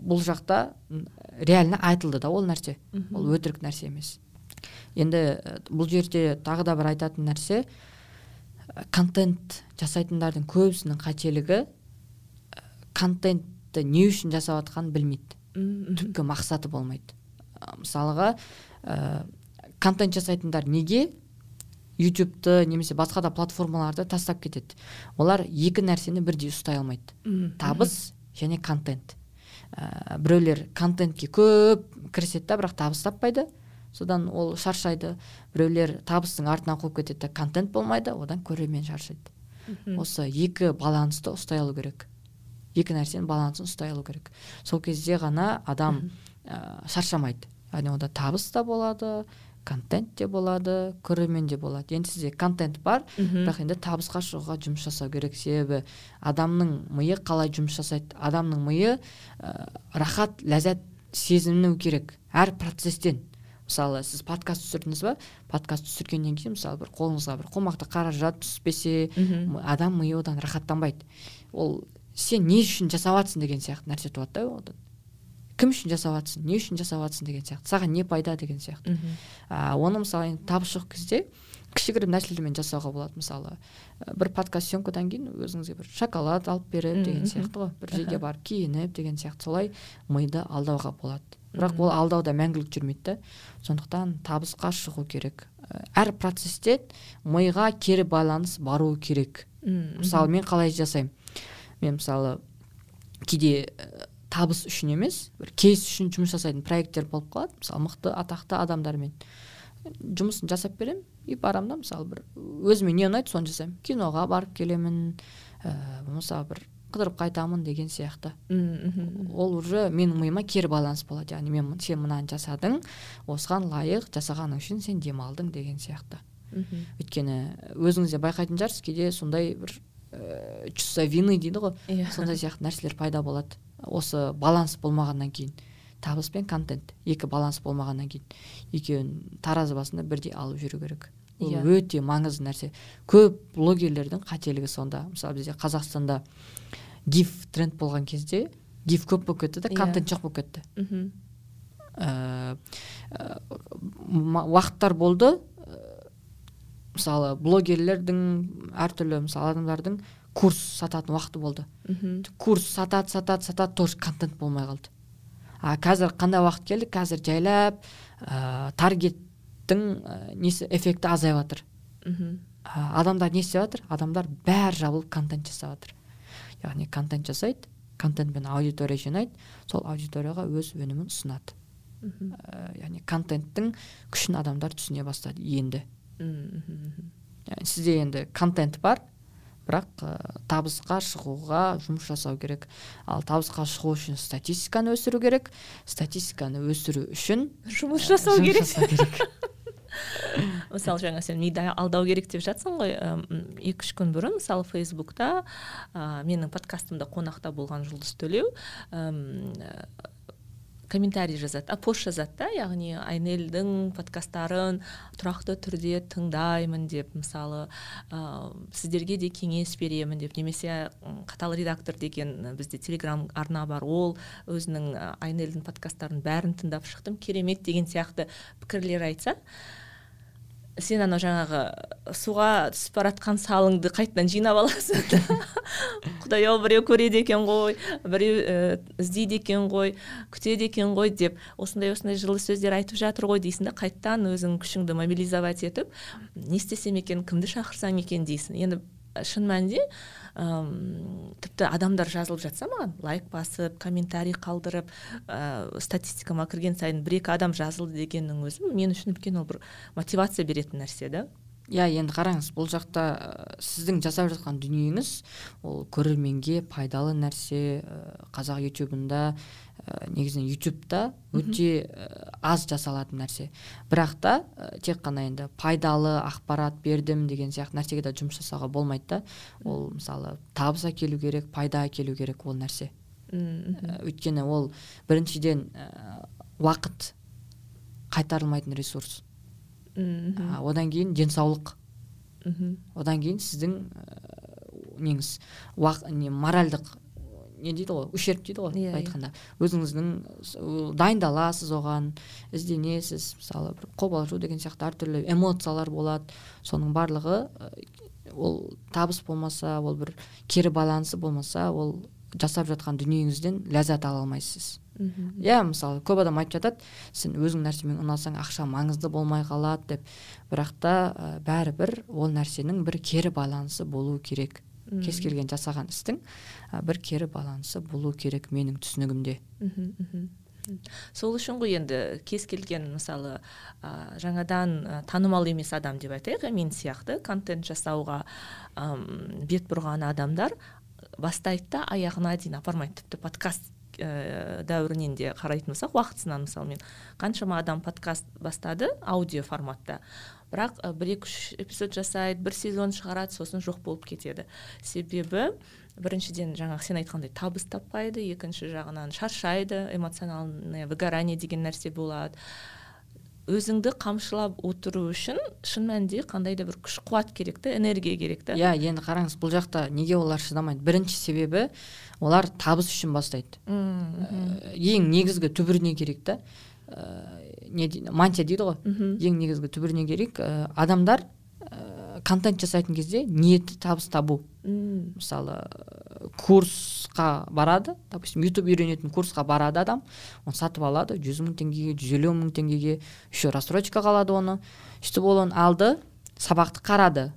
бұл жақта реально айтылды да ол нәрсе. Ол өтірік нәрсе емес. Енді бұл жерде тағы да бір айтатын нәрсе контент жасайтындардың көбісінің қателігі контентті не үшін жасап жатқанын білмейді. Түпкі мақсаты болмайды. Мысалға ә, контент жасайтындар неге ютубты немесе басқа да платформаларды тастап кетеді? Олар екі нәрсені бірдей ұстай алмайды. Табыс және контент. Ә, біреулер контентке көп кіріседі да бірақ табыс таппайды. Содан ол шаршайды. Біреулер табыстың артынан қуып кетеді да контент болмайды. Одан көрермен шаршайды. Осы екі балансты ұстай алу керек. Екі нәрсенің балансын ұстай алу керек. Сол кезде ғана адам ә, шаршамайды. Яғни онда табыс та болады контент те болады көрермен де болады. Енді сізде контент бар бірақ енді табысқа шығуға жұмыс жасау керек. Себебі адамның миы қалай жұмыс жасайды? Адамның миы ә, рахат ләззат сезіну керек. Әр процесстен. Мысалы сіз подкаст түсірдіңіз ба? Подкаст түсіргеннен кейін мысалы бір қолыңызға бір қомақты қаражат түспесе адам миы одан рахаттанбайды. Ол сен не үшін жасап жатрсың деген сияқты нәрсе туады да одан. Кім үшін жасап жатрсың не үшін жасап жатрсың деген сияқты. Саған не пайда деген сияқты. А, оны мысалы енді табыс жоқ кезде кішігірім нәрселермен жасауға болады. Мысалы бір подкаст съемкадан кейін өзіңізге бір шоколад алып беріп деген сияқты ғой. Бір жерге барып киініп деген сияқты. Солай миды алдауға болады. Бірақ ол алдауда мәңгілік жүрмейді да. Сондықтан табысқа шығу керек. Әр процесте миға кері байланыс бару керек. Мысалы мен қалай жасаймын? Мен мысалы кейде табыс үшін емес бір кейс үшін жұмыс жасайтын проекттер болып қалады. Мысалы мықты атақты адамдармен. Жұмысын жасап беремін и барамын да мысалы бір өзіме не ұнайды соны жасаймын. Киноға барып келемін ә, болмаса бір қыдырып қайтамын деген сияқты. Ол уже менің миыма кері байланыс болады. Яғни мен сен мынаны жасадың осыған лайық жасағаның үшін сен демалдың деген сияқты. Өйткені өзіңіз де байқайтын шығарсыз кейде сондай бір ә, чувство вины дейді ғой. Иә. Сондай сияқты нәрселер пайда болады. Осы баланс болмағаннан кейін. Табыс пен контент. Екі баланс болмағаннан кейін. Екеуін таразы басында бірдей алып жүру керек. Ол Иә. өте маңызды нәрсе. Көп блогерлердің қателігі сонда. Мысалы бізде қазақстанда гиф тренд болған кезде гиф көп болып кетті да Иә. контент жоқ болып кетті. Мхм. Ә, ә, ма- уақыттар болды. ә, мысалы блогерлердің әртүрлі мысалы адамдардың курс сататын уақыты болды. Мхм. Курс сатады сатады сатады тоже контент болмай қалды. А қазір қандай уақыт келді? Қазір жайлап ә, таргеттің ә, несі эффекті азайып жатыр мхм. А, адамдар не істеп жатыр адамдар бәрі жабылып контент жасап жатыр яғни контент жасайды контентпен аудитория жинайды сол аудиторияға өз өнімін ұсынады. Мхм. Ә, яғни контенттің күшін адамдар түсіне бастады енді. Мхм. Сізде енді контент бар бірақ ә, табысқа шығуға жұмыс жасау керек. Ал табысқа шығу үшін статистиканы өсіру керек. Статистиканы өсіру үшін жұмыс ә, жасау жұмыс керек. жасау керек. Мысалы жаңа сен миды алдау керек деп жатсың ғой. Екі үш күн бұрын мысалы фейсбукта ә, менің подкастымда қонақта болған жұлдыз төлеу комментарий жазады а пост жазады да яғни айнельдің подкасттарын тұрақты түрде тыңдаймын деп мысалы ә, сіздерге де кеңес беремін деп немесе қатал редактор деген бізде телеграм арна бар ол өзінің айнельдің подкасттарын бәрін тыңдап шықтым керемет деген сияқты пікірлер айтса сен анау жаңағы суға түсіп бара жатқан салыңды қайтадан жинап аласың құдай ау біреу көреді екен ғой біреу ә, іздейді екен ғой күтеді екен ғой деп осындай осындай жылы сөздер айтып жатыр ғой дейсің да қайтадан өзің күшіңді мобилизовать етіп не істесем екен кімді шақырсам екен? дейсің. Енді шын мәнінде тіпті адамдар жазылып жатса маған лайк басып комментарий қалдырып ә, статистикама кірген сайын бір екі адам жазылды дегеннің өзі мен үшін үлкен ол бір мотивация беретін нәрсе да. Иә енді қараңыз бұл жақта сіздің жасап жатқан дүниеңіз ол көрерменге пайдалы нәрсе қазақ ютубында негізінен ютубта өте аз жасалатын нәрсе. Бірақ та тек қана енді пайдалы ақпарат бердім деген сияқты нәрсеге де жұмыс жасауға болмайды да. Ол мысалы табыс әкелу керек пайда әкелу керек ол нәрсе. Өйткені ол біріншіден уақыт қайтарылмайтын ресурс. Мхм одан кейін денсаулық. Мхм одан кейін сіздің ә, неңіз уақ, не моральдық не дейді ғой ущерб дейді ғой yeah, иә, былай айтқанда. Өзіңіздің дайындаласыз оған ізденесіз мысалы бір қобалжу деген сияқты әртүрлі эмоциялар болады. Соның барлығы ол табыс болмаса ол бір кері байланысы болмаса ол жасап жатқан дүниеңізден ләззат ала алмайсыз. Иә мысалы көп адам айтып жатады сен өзің нәрсемен ұнасаң ақша маңызды болмай қалады деп. Бірақ та ә, бәрібір ол нәрсенің бір кері байланысы болу керек. Кез келген жасаған істің ә, бір кері байланысы болу керек менің түсінігімде. Сол үшін ғой енді кез келген мысалы ә, жаңадан ә, танымал емес адам деп айтайық мен сияқты контент жасауға бет бұрған адамдар бастайды да аяғына дейін апармайды. Тіпті подкаст ә, дәуірінен де қарайтын болсақ уақытысынан мысалы мен қаншама адам подкаст бастады аудио форматта. Бірақ бір екі үш эпизод жасайды бір сезон шығарады сосын жоқ болып кетеді. Себебі біріншіден жаңағы сен айтқандай табыс таппайды екінші жағынан шаршайды эмоциональное выгорание деген нәрсе болады. Өзіңді қамшылап отыру үшін шын мәнінде қандай да бір күш қуат керек та энергия керек та. Иә енді қараңыз бұл жақта неге олар шыдамайды? Бірінші себебі олар табыс үшін бастайды. Ә, ең негізгі түбіріне керек та. Ә, не мантия дейді ғой. Ең негізгі түбіріне керек ә, адамдар контент жасайтын кезде ниеті табыс табу. Мысалы курсқа барады допустим ютуб үйренетін курсқа барады адам оны сатып алады жүз мың теңгеге жүз елу мың теңгеге еще рассрочкаға алады оны сөйтіп ол оны алды сабақты қарады.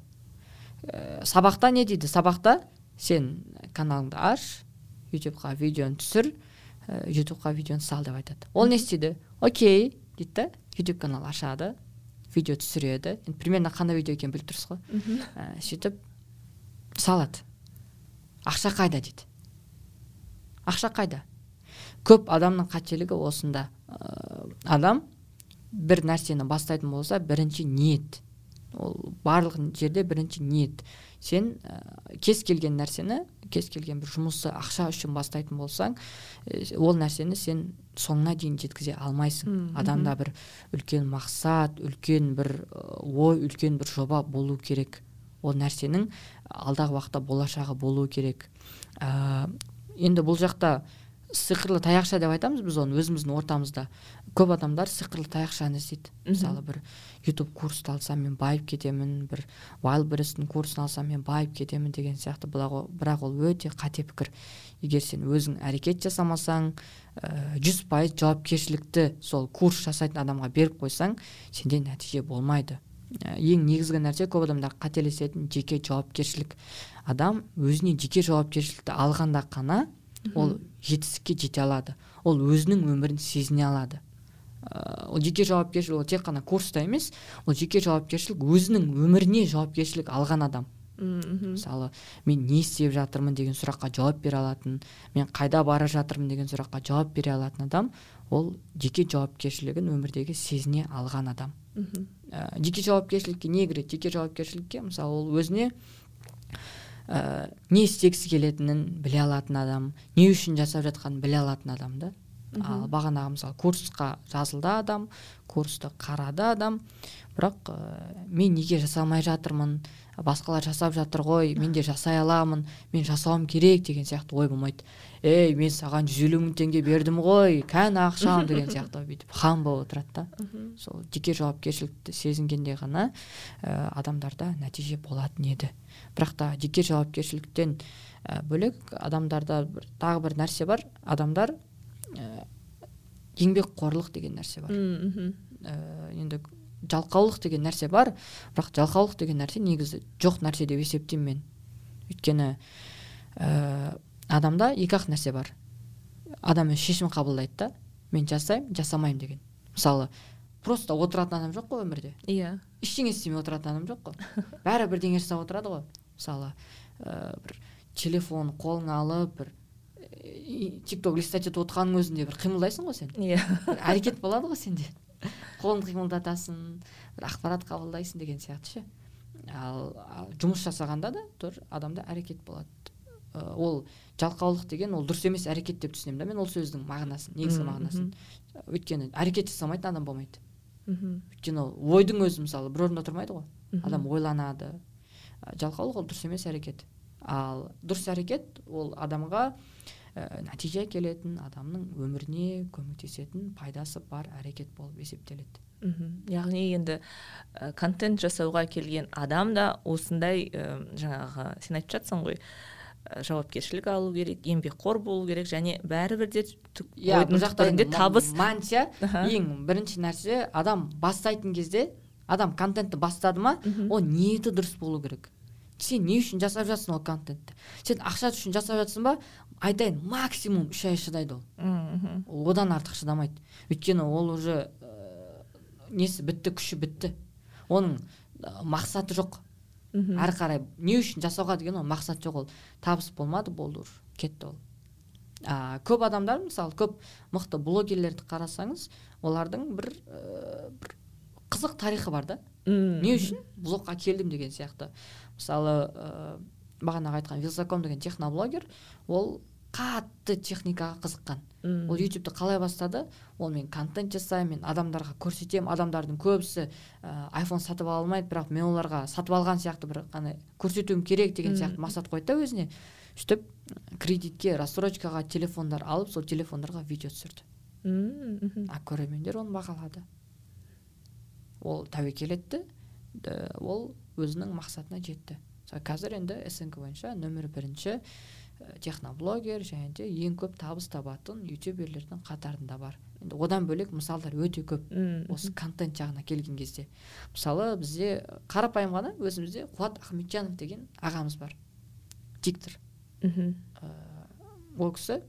Ә, сабақта не дейді? Сабақта сен каналыңды аш ютубқа видеоны түсір ә, ютубқа видеоны сал деп айтады. Ол не істейді? Окей дейді да ютуб канал ашады видео түсіреді. Енді примерно қандай видео екенін біліп тұрсыз ғой. Ә, сөйтіп салады. Ақша қайда дейді? Ақша қайда? Көп адамның қателігі осында. Ә, адам бір нәрсені бастайтын болса бірінші ниет. Ол барлық жерде бірінші ниет. Сен ә, кез келген нәрсені кез келген бір жұмысты ақша үшін бастайтын болсаң ол нәрсені сен соңына дейін жеткізе алмайсың. Адамда бір үлкен мақсат үлкен бір ой үлкен бір жоба болу керек. Ол нәрсенің алдағы уақытта болашағы болу керек. Ә, енді бұл жақта сиқырлы таяқша деп айтамыз біз оны өзіміздің ортамызда. Көп адамдар сиқырлы таяқшаны іздейді. Мысалы бір ютуб курсты алсам мен байып кетемін бір вайлберестің курсын алсам мен байып кетемін деген сияқты. Бірақ ол өте қате пікір. Егер сен өзің әрекет жасамасаң жүз пайыз жауапкершілікті сол курс жасайтын адамға беріп қойсаң сенде нәтиже болмайды. Ең негізгі нәрсе көп адамдар қателесетін жеке жауапкершілік. Адам өзіне жеке жауапкершілікті алғанда ғана ол жетістікке жете алады. Ол өзінің өмірін сезіне алады. Ол жеке жауапкершілік ол тек қана курста емес ол жеке жауапкершілік өзінің өміріне жауапкершілік алған адам. Мысалы мен не істеп жатырмын? деген сұраққа жауап бере алатын мен қайда бара жатырмын? деген сұраққа жауап бере алатын адам ол жеке жауапкершілігін өмірдегі сезіне алған адам. Ә, жеке жауапкершілікке не кіреді? Жеке жауапкершілікке мысалы ол өзіне ә, не істегісі келетінін біле алатын адам не үшін жасап жатқанын біле алатын адам да. Ал бағанағы мысалы курсқа жазылды адам курсты қарады адам. Бірақ ә, мен неге жасамай жатырмын? Басқалар жасап жатыр ғой мен де жасай аламын мен жасауым керек деген сияқты ой болмайды. Ей мен саған жүз елу мың теңге бердім ғой кәні ақшам деген сияқты бүйтіп хан болып отырады да. Сол жеке жауапкершілікті сезінгенде ғана ә, адамдарда нәтиже болатын еді. Бірақ та жеке жауапкершіліктен ә, бөлек адамдарда бір, тағы бір нәрсе бар. Адамдар ә, еңбекқорлық деген нәрсе бар. Ә, енді жалқаулық деген нәрсе бар бірақ жалқаулық деген нәрсе негізі жоқ нәрсе деп есептеймін мен. Өйткені ә, адамда екі ақ нәрсе бар. Адам өз шешім қабылдайды да мен жасаймын жасамаймын деген. Мысалы просто отыратын адам жоқ қой өмірде. Иә. Ештеңе істемей отыратын адам жоқ қой. Бәрі бірдеңе жасап отырады ғой. Мысалы ә, бір телефон қолыңа алып бір тик ток листать етіп отырғанның өзінде бір қимылдайсың ғой сен. Иә. Әрекет болады ғой сенде. Қолыңды қимылдатасың бір ақпарат қабылдайсың деген сияқты ше. Ал, ал жұмыс жасағанда да тұр адамда әрекет болады. Ә, ол жалқаулық деген ол дұрыс емес әрекет деп түсінемін да мен ол сөздің мағынасын негізгі мағынасын. өйткені әрекет жасамайтын адам болмайды. Мхм өйткені ол ойдың өзі мысалы бір орында тұрмайды ғой. Адам ойланады. Жалқаулық ол дұрыс емес әрекет. Ал дұрыс әрекет ол адамға ә, нәтиже әкелетін адамның өміріне көмектесетін пайдасы бар әрекет болып есептеледі. Мхм. Яғни енді ә, контент жасауға келген адам да осындай ә, жаңағы сен айтып жатсың ғой ә, жауапкершілік алу керек еңбекқор болу керек және бәрібір де иә бұл табыс. мантия. Ең бірінші нәрсе адам бастайтын кезде адам контентті бастады ма ол ниеті дұрыс болу керек. Сен не үшін жасап жатсың ол контентті? Сен ақша үшін жасап жатсың ба? Айтайын максимум үш ай шыдайды ол. Одан артық шыдамайды. Өйткені ол уже ә, несі бітті күші бітті. Оның ә, мақсаты жоқ. Әрі қарай не үшін жасауға деген ол мақсат жоқ. Ол табыс болмады болды уже кетті ол. А, көп адамдар мысалы көп мықты блогерлерді қарасаңыз олардың бір ә, бір қызық тарихы бар да. Не үшін блогқа келдім деген сияқты. Мысалы ә, бағанағы айтқан вилсаком деген техноблогер ол қатты техникаға қызыққан. Ол ютубты қалай бастады? Ол мен контент жасаймын мен адамдарға көрсетемін адамдардың көбісі ә, айфон сатып ала алмайды бірақ мен оларға сатып алған сияқты бір қандай көрсетуім керек деген сияқты мақсат қойды да өзіне. Сөйтіп кредитке рассрочкаға телефондар алып сол телефондарға видео түсірді. А көрермендер оны бағалады. Ол тәуекел етті ол өзінің мақсатына жетті. Қазір енді снг бойынша нөмір бірінші техноблогер және де ең көп табыс табатын ютуберлердің қатарында бар. Енді одан бөлек мысалдар өте көп осы контент жағына келген кезде. Мысалы бізде қарапайым ғана өзімізде қуат ахметжанов деген ағамыз бар диктор. Мхм ол кісі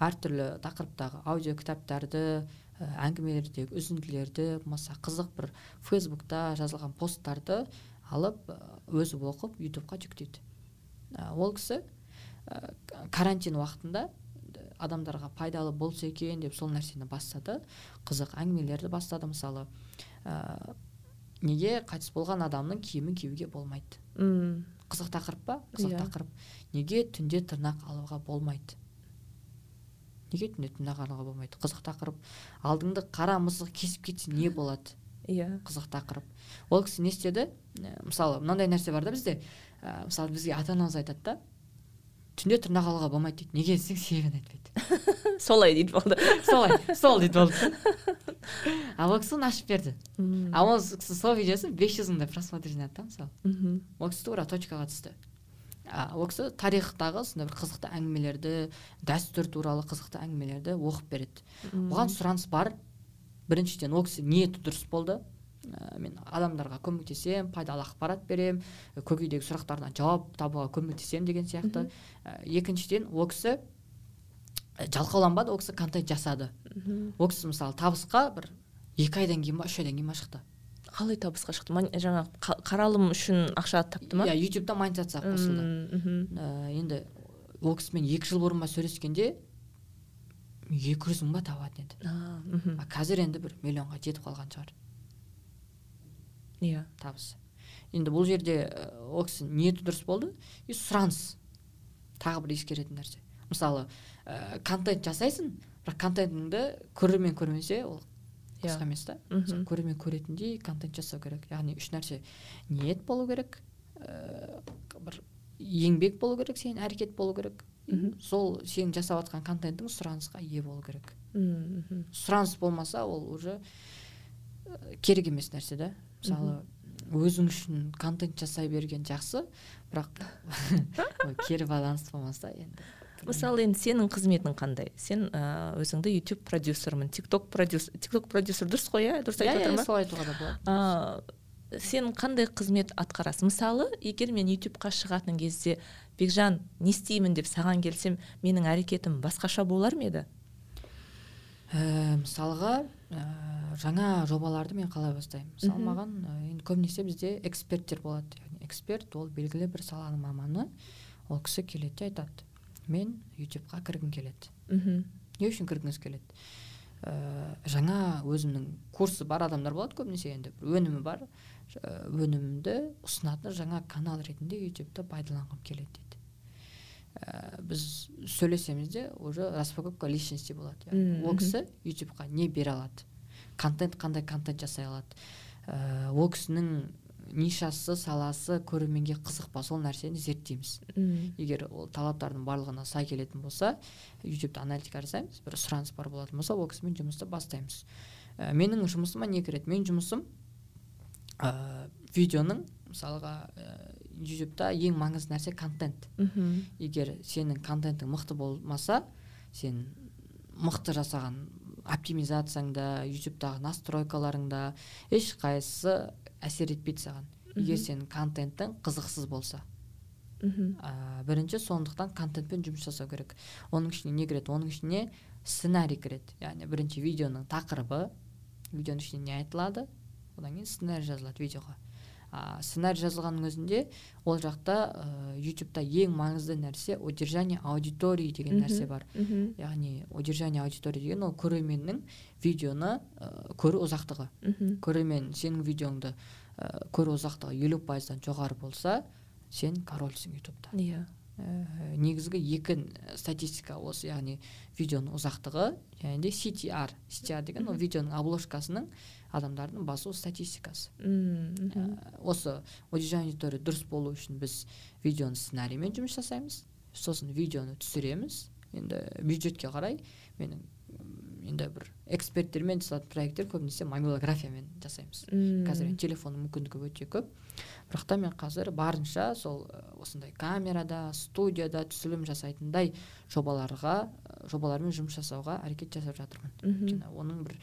әртүрлі тақырыптағы аудио кітаптарды әңгімелердегі үзінділерді болмаса қызық бір фейсбукта жазылған посттарды алып өзі оқып ютубқа жүктейді. Ол кісі карантин уақытында адамдарға пайдалы болса екен деп сол нәрсені бастады. Қызық әңгімелерді бастады мысалы. Ә, неге қайтыс болған адамның киімін киюге болмайды? Мм. Қызық тақырып па? Қызық yeah. Иә. тақырып. Неге түнде тырнақ алуға болмайды? Неге түнде алуға болмайды? қызық тақырып. Алдыңды қара мысық кесіп кетсе не болады? Иә. yeah. қызық тақырып. Ол кісі не істеді? Мысалы мынандай нәрсе бар да бізде. Ә, мысалы бізге ата анамыз айтады да түнде тырнақ алуға болмайды дейді. Неге десең себебін айтпайды солай дейді болды. Солай сол дейді болды. Ал ол кісі оны ашып берді. А ол кісі сол видеосы бес жүз мыңдай просмотрение да мысалы. Ол кісі тура точкаға түсті. а ол кісі тарихтағы сондай бір қызықты әңгімелерді дәстүр туралы қызықты әңгімелерді оқып береді. Оған сұраныс бар. Біріншіден ол кісі ниеті дұрыс болды. Ә, мен адамдарға көмектесемін пайдалы ақпарат беремін көкейдегі сұрақтарына жауап табуға көмектесемін деген сияқты. Ә, екіншіден ол кісі жалқауланбады ол кісі контент жасады. Ол кісі мысалы табысқа бір екі айдан кейін ба үш айдан кейін ба шықты. Қалай табысқа шықты? Жаңағы қаралым үшін ақша тапты ма? Иә ютубта монетизацияға қосылды. ә, енді ол кісімен екі жыл бұрын ба сөйлескенде екі жүз мың ба табатын еді. А қазір енді бір миллионға жетіп қалған шығар. Иә. Табысы енді бұл жерде ол кісі ниеті дұрыс болды и сұраныс. Тағы бір ескеретін нәрсе. Мысалы ә, контент жасайсың бірақ контентіңді көрермен көрмесе ол қызық емес та көрермен көретіндей контент жасау керек. Яғни үш нәрсе ниет болу керек ә, бір еңбек болу керек сенің әрекет болу керек. Сол сенің жасап жатқан контентің сұранысқа ие болу керек. Мхм сұраныс болмаса ол уже керек емес нәрсе да. Мысалы өзің үшін контент жасай берген жақсы бірақ кері байланыс болмаса енді. Мысалы енді сенің қызметің қандай? Сен ә, өзіңді ютуб продюсермін тикток продюсер тикток продюсер дұрыс қой иә? Дұрыс айтып иә ма солай айтуға да болады. Сен қандай қызмет атқарасың? Мысалы егер мен ютубқа шығатын кезде бекжан не істеймін? деп саған келсем менің әрекетім басқаша болар ма еді? Ә, мысалға ә, жаңа жобаларды мен қалай бастаймын? Мысалы маған енді көбінесе бізде эксперттер болады. Яғни эксперт ол белгілі бір саланың маманы. Ол кісі келеді де айтады. Мен ютубқа кіргім келеді. Мхм. Не үшін кіргіңіз келеді? Ә, жаңа өзімнің курсы бар адамдар болады көбінесе енді бір өнімі бар өнімімді ұсынатын жаңа канал ретінде ютубты пайдаланғым келеді дейді. Ә, біз сөйлесеміз де уже распаковка личности болады ол кісі ютубқа не бере алады? Контент қандай контент жасай алады? Ә, ол кісінің нишасы саласы көрерменге қызық па? Сол нәрсені зерттейміз. Егер ол талаптардың барлығына сай келетін болса ютубта аналитика жасаймыз бір сұраныс бар болатын болса ол кісімен жұмысты бастаймыз. Ә, менің жұмысыма не кіреді? Менің жұмысым ә, видеоның мысалға ә, ютубта ең маңызды нәрсе контент. Егер сенің контентің мықты болмаса сен мықты жасаған оптимизацияңда ютубтағы настройкаларыңда ешқайсысы әсер етпейді саған. Егер сенің контентің қызықсыз болса. Мхм ә, бірінші сондықтан контентпен жұмыс жасау керек. Оның ішіне не кіреді? Оның ішіне сценарий кіреді. Яғни бірінші видеоның тақырыбы видеоның ішінде не айтылады одан кейін сценарий жазылады видеоға. А сценарий жазылғанның өзінде ол жақта ә, ютубта ең маңызды нәрсе удержание аудитории деген нәрсе бар. Мхм яғни удержание аудитории деген ол көрерменнің видеоны ә, көру ұзақтығы. Мхм көрермен сенің видеоңды ә, көру ұзақтығы елу пайыздан жоғары болса сен корольсің ютубта. Иә. Ә, негізгі екі статистика осы яғни видеоның ұзақтығы және де CTR CTR деген ол видеоның обложкасының адамдардың басу статистикасы. Ә, осы аудитория дұрыс болу үшін біз видеоны сценариймен жұмыс жасаймыз. Сосын видеоны түсіреміз. Енді бюджетке қарай менің енді бір эксперттермен жасалатын проекттер көбінесе мобилографиямен жасаймыз. Қазір телефонның мүмкіндігі өте көп. Бірақ та мен қазір барынша сол осындай камерада студияда түсірілім жасайтындай жобаларға жобалармен жұмыс жасауға әрекет жасап жатырмын. Өйткені оның бір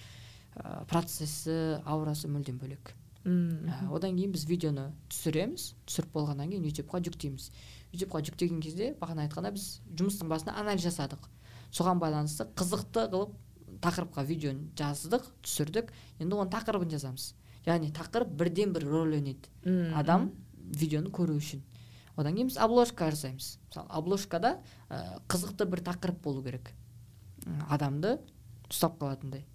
ә, процесі аурасы мүлдем бөлек. Ә, одан кейін біз видеоны түсіреміз түсіріп болғаннан кейін ютубқа жүктейміз. ютубқа жүктеген кезде бағана айтқандай біз жұмыстың басында анализ жасадық. Соған байланысты қызықты қылып тақырыпқа видеоны жаздық түсірдік. Енді оның тақырыбын жазамыз. Яғни тақырып бірден бір рөл ойнайды адам видеоны көру үшін. Одан кейін біз обложка жасаймыз. Мысалы обложкада ә, қызықты бір тақырып болу керек. Адамды ұстап қалатындай.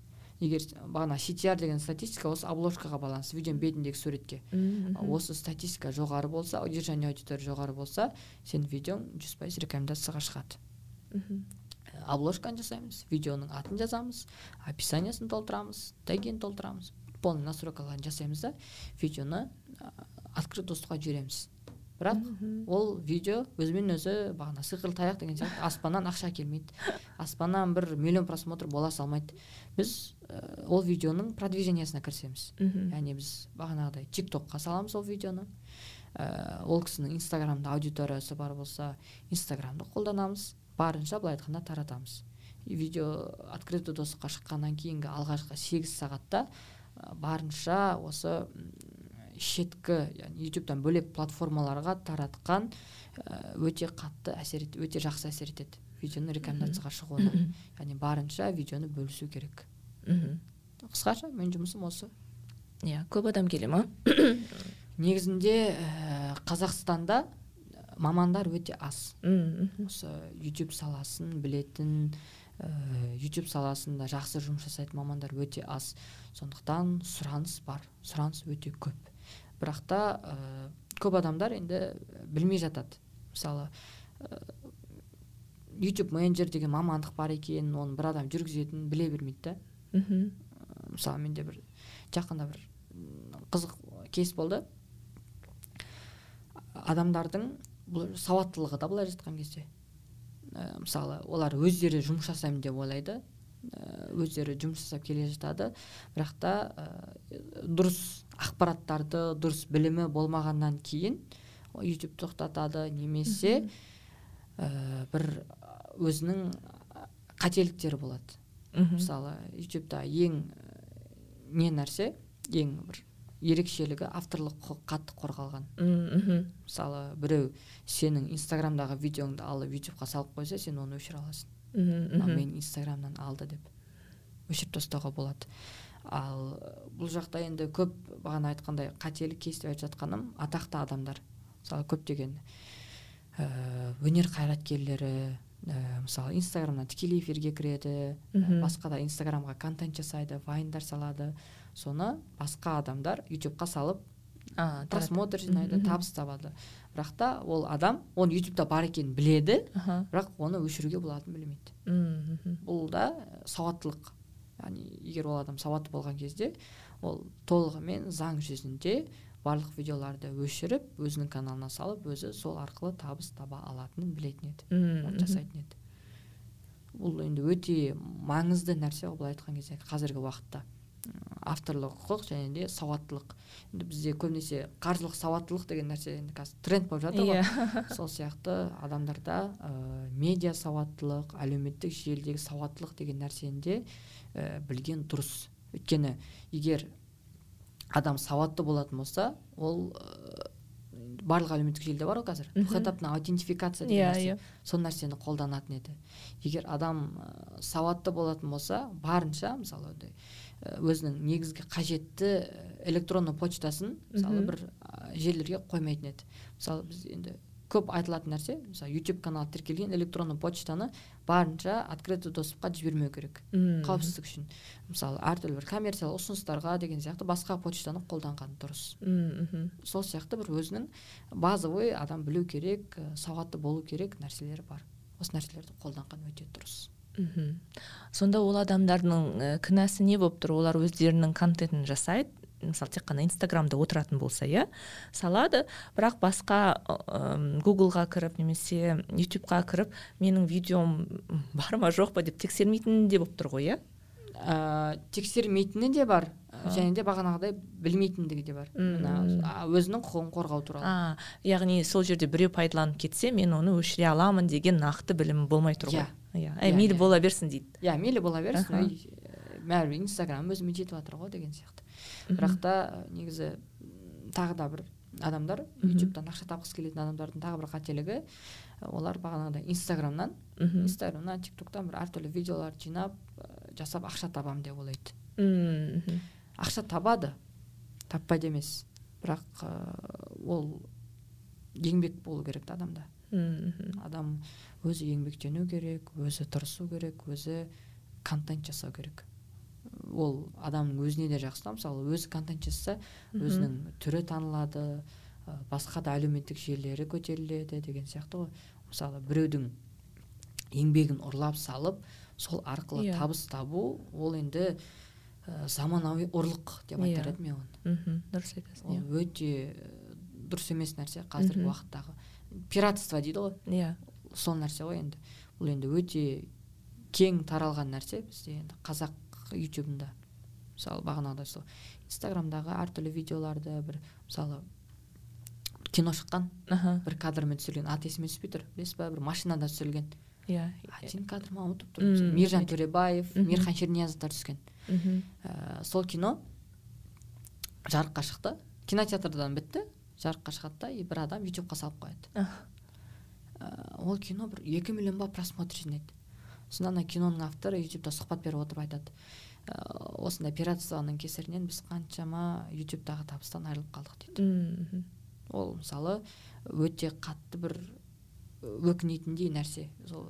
Егер бағана CTR деген статистика осы обложкаға байланысты видеоның бетіндегі суретке. Осы статистика жоғары болса удержание аудитория жоғары болса сенің видеоң жүз пайыз рекомендацияға шығады. Мхм Ә, обложканы жасаймыз видеоның атын жазамыз описаниясын толтырамыз тегін толтырамыз. Полный настройкаларын жасаймыз да видеоны открыт доступқа жібереміз. Бірақ ол видео өзімен өзі бағана сиқырлы таяқ деген сияқты аспаннан ақша келмейді. Аспаннан бір миллион просмотр бола салмайды. Біз ә, ол видеоның продвижениясына кірісеміз. Яғни біз бағанағыдай тик токқа саламыз ол видеоны. Ә, ол кісінің инстаграмда аудиториясы бар болса инстаграмды қолданамыз. Барынша былай айтқанда таратамыз. Видео открытый доступқа шыққаннан кейінгі алғашқы сегіз сағатта барынша осы шеткі яғни ютубтан бөлек платформаларға таратқан ә, өте қатты әсер ет, өте жақсы әсер етеді видеоның рекомендацияға шығуына. Яғни барынша видеоны бөлісу керек. Мхм қысқаша менің жұмысым осы. Иә көп адам келе ма? Негізінде ә, қазақстанда мамандар өте аз. Мхм осы YouTube саласын білетін YouTube саласында жақсы жұмыс жасайтын мамандар өте аз. Сондықтан сұраныс бар. Сұраныс өте көп. Бірақ та ә, көп адамдар енді білмей жатады. Мысалы ә, YouTube менеджер деген мамандық бар екенін оны бір адам жүргізетінін біле бермейді да. Мхм. Мысалы менде бір жақында бір қызық кейс болды. Адамдардың бұл сауаттылығы да былайша айтқан кезде. Ә, мысалы олар өздері жұмыс жасаймын деп ойлайды. Ә, өздері жұмыс жасап келе жатады. Бірақ та ә, дұрыс ақпараттарды дұрыс білімі болмағаннан кейін ютуб тоқтатады немесе ә, бір өзінің қателіктері болады. Мхм мысалы ютубта ең не нәрсе? Ең бір ерекшелігі авторлық құқық қатты қорғалған. Мхм. Мысалы біреу сенің инстаграмдағы видеоңды алып ютубқа салып қойса сен оны өшіре аласың. Мхм менің инстаграмнан алды деп өшіріп тастауға болады. Ал бұл жақта енді көп бағана айтқандай қателік кейс деп айтып жатқаным атақты адамдар. Мысалы көптеген ә, өнер қайраткерлері ә, мысалы инстаграмнан тікелей эфирге кіреді Мгм. басқа да инстаграмға контент жасайды вайндар салады. Соны басқа адамдар ютубқа салып а просмотр жинайды табыс табады. Бірақ та ол адам оны ютубта бар екенін біледі бірақ оны өшіруге болатынын білмейді. Мхм бұл да ә, сауаттылық. Яғни егер ол адам сауатты болған кезде ол толығымен заң жүзінде барлық видеоларды өшіріп өзінің каналына салып өзі сол арқылы табыс таба алатынын білетін еді. Оны жасайтын еді. Бұл енді өте маңызды нәрсе ғой былай айтқан кезде қазіргі уақытта. Авторлық құқық және де сауаттылық. Енді бізде көбінесе қаржылық сауаттылық деген нәрсе енді қазір тренд болып жатыр ғой. Иә. Сол сияқты адамдарда ә, медиа сауаттылық әлеуметтік желідегі сауаттылық деген нәрсені де ә, білген дұрыс. Өйткені егер адам сауатты болатын болса ол ә, барлық әлеуметтік желіде бар ғой қазір. Мгм. двухэтапный аутентификация деген иә нәрсе. иә. Сол нәрсені қолданатын еді. Егер адам ә, сауатты болатын болса барынша мысалы өзінің негізгі қажетті ә, электронный почтасын мысалы бір жерлерге қоймайтын еді. Мысалы біз енді көп айтылатын нәрсе мысалы YouTube каналы тіркелген электронный почтаны барынша открытый доступқа жібермеу керек. Қауіпсіздік үшін. Мысалы әртүрлі бір коммерциялық ұсыныстарға деген сияқты басқа почтаны қолданған дұрыс. Мхм сол сияқты бір өзінің базовый адам білу керек ә, сауатты болу керек нәрселері бар. Осы нәрселерді қолданған өте дұрыс. Мхм. Сонда ол адамдардың кінәсі не болып тұр? Олар өздерінің контентін жасайды. Мысалы тек қана инстаграмда отыратын болса иә салады. Бірақ басқа ыыы гуглға кіріп немесе ютубқа кіріп менің видеом бар ма жоқ па деп тексермейтін де болып тұр ғой иә? Ә, тексермейтіні де бар Ха. және де бағанағыдай білмейтіндігі де бар. Мына өзінің құқығын қорғау туралы. А яғни сол жерде біреу пайдаланып кетсе мен оны өшіре аламын деген нақты білім болмай тұр ғой. Иә. иә. Иә, мейлі иә. бола берсін дейді. Иә мейлі бола берсін. Ә, бәрібір инстаграм өзіме жетіп жатыр ғой деген сияқты. Бірақ та ә, негізі тағы да бір адамдар ютубтан ақша тапқысы келетін адамдардың тағы бір қателігі ә, олар бағанағыдай инстаграмнан мхм. инстаграмнан тик токтан бір әртүрлі видеоларды жинап ә, жасап ақша табамын деп ойлайды. Мхм. Ақша табады таппайды емес. Бірақ ә, ол еңбек болу керек адамда. Адам өзі еңбектену керек өзі тырысу керек өзі контент жасау керек. Ол адамның өзіне де жақсы да мысалы өзі контент жасаса өзінің түрі танылады басқа да әлеуметтік желілері көтеріледі деген сияқты ғой. Мысалы біреудің еңбегін ұрлап салып сол арқылы Иә. табыс табу ол енді ә, заманауи ұрлық деп Иә. айтар едім мен оны. Дұрыс айтасың ол иә. өте дұрыс емес нәрсе қазіргі Мгм. уақыттағы. Пиратство дейді ғой. Иә. Сол нәрсе ғой енді. Бұл енді өте кең таралған нәрсе бізде енді қазақ ютубында. Мысалы бағанағыдай сол инстаграмдағы әртүрлі видеоларды бір мысалы кино шыққан. Аха. Бір кадрмен түсірілген аты есіме түспей тұр білесіз ба бір машинада түсірілген. Иә. Один кадр ма ұмытып тұрмын мейіржан төребаев мейірхан шерниязовтар түскен. Мхм ә, сол кино жарыққа шықты. Кинотеатрдан бітті жарыққа шығады да и бір адам ютубқа салып қояды. Ә, ол кино бір екі миллион ба просмотр жинайды сонда ана киноның авторы ютубта сұхбат беріп отырып айтады. Ә, осындай пиратствоның кесірінен біз қаншама ютубтағы табыстан айырылып қалдық дейді. Ол мысалы өте қатты бір өкінетіндей нәрсе. Сол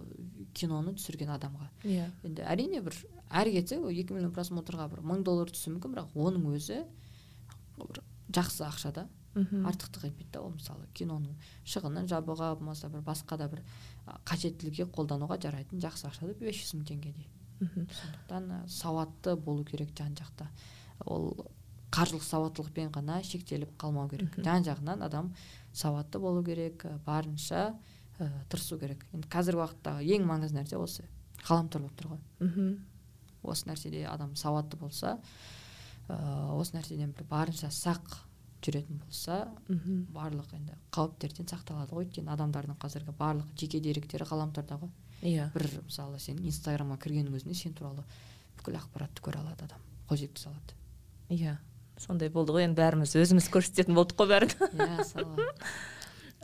киноны түсірген адамға. Иә. Енді әрине бір әрі кетсе ол екі миллион просмотрға бір мың доллар түсуі мүмкін бірақ оның өзі бір жақсы ақша да. Мхм. Артықтық етпейді да ол мысалы киноның шығынын жабуға болмаса бір басқа да бір қажеттілікке қолдануға жарайтын жақсы ақша да бес жүз мың теңгедей. Мхм. Сондықтан сауатты болу керек жан жақта. Ол қаржылық сауаттылықпен ғана шектеліп қалмау керек. Жан жағынан адам сауатты болу керек. Барынша ә, тырысу керек. Енді қазіргі уақыттағы ең маңызды нәрсе осы. Ғаламтор болып тұр ғой. Мхм. Осы нәрседе адам сауатты болса ә, осы нәрседен бір барынша сақ жүретін болса мхм. барлық енді қауіптерден сақталады ғой. Өйткені адамдардың қазіргі барлық жеке деректері ғаламторда ғой. Иә. Бір мысалы сен инстаграмға кіргеннің өзінде сен туралы бүкіл ақпаратты көре алады адам. Қол жеткізе алады. Иә. Сондай болды ғой. Енді бәріміз өзіміз көрсететін болдық қой бәрін. Иә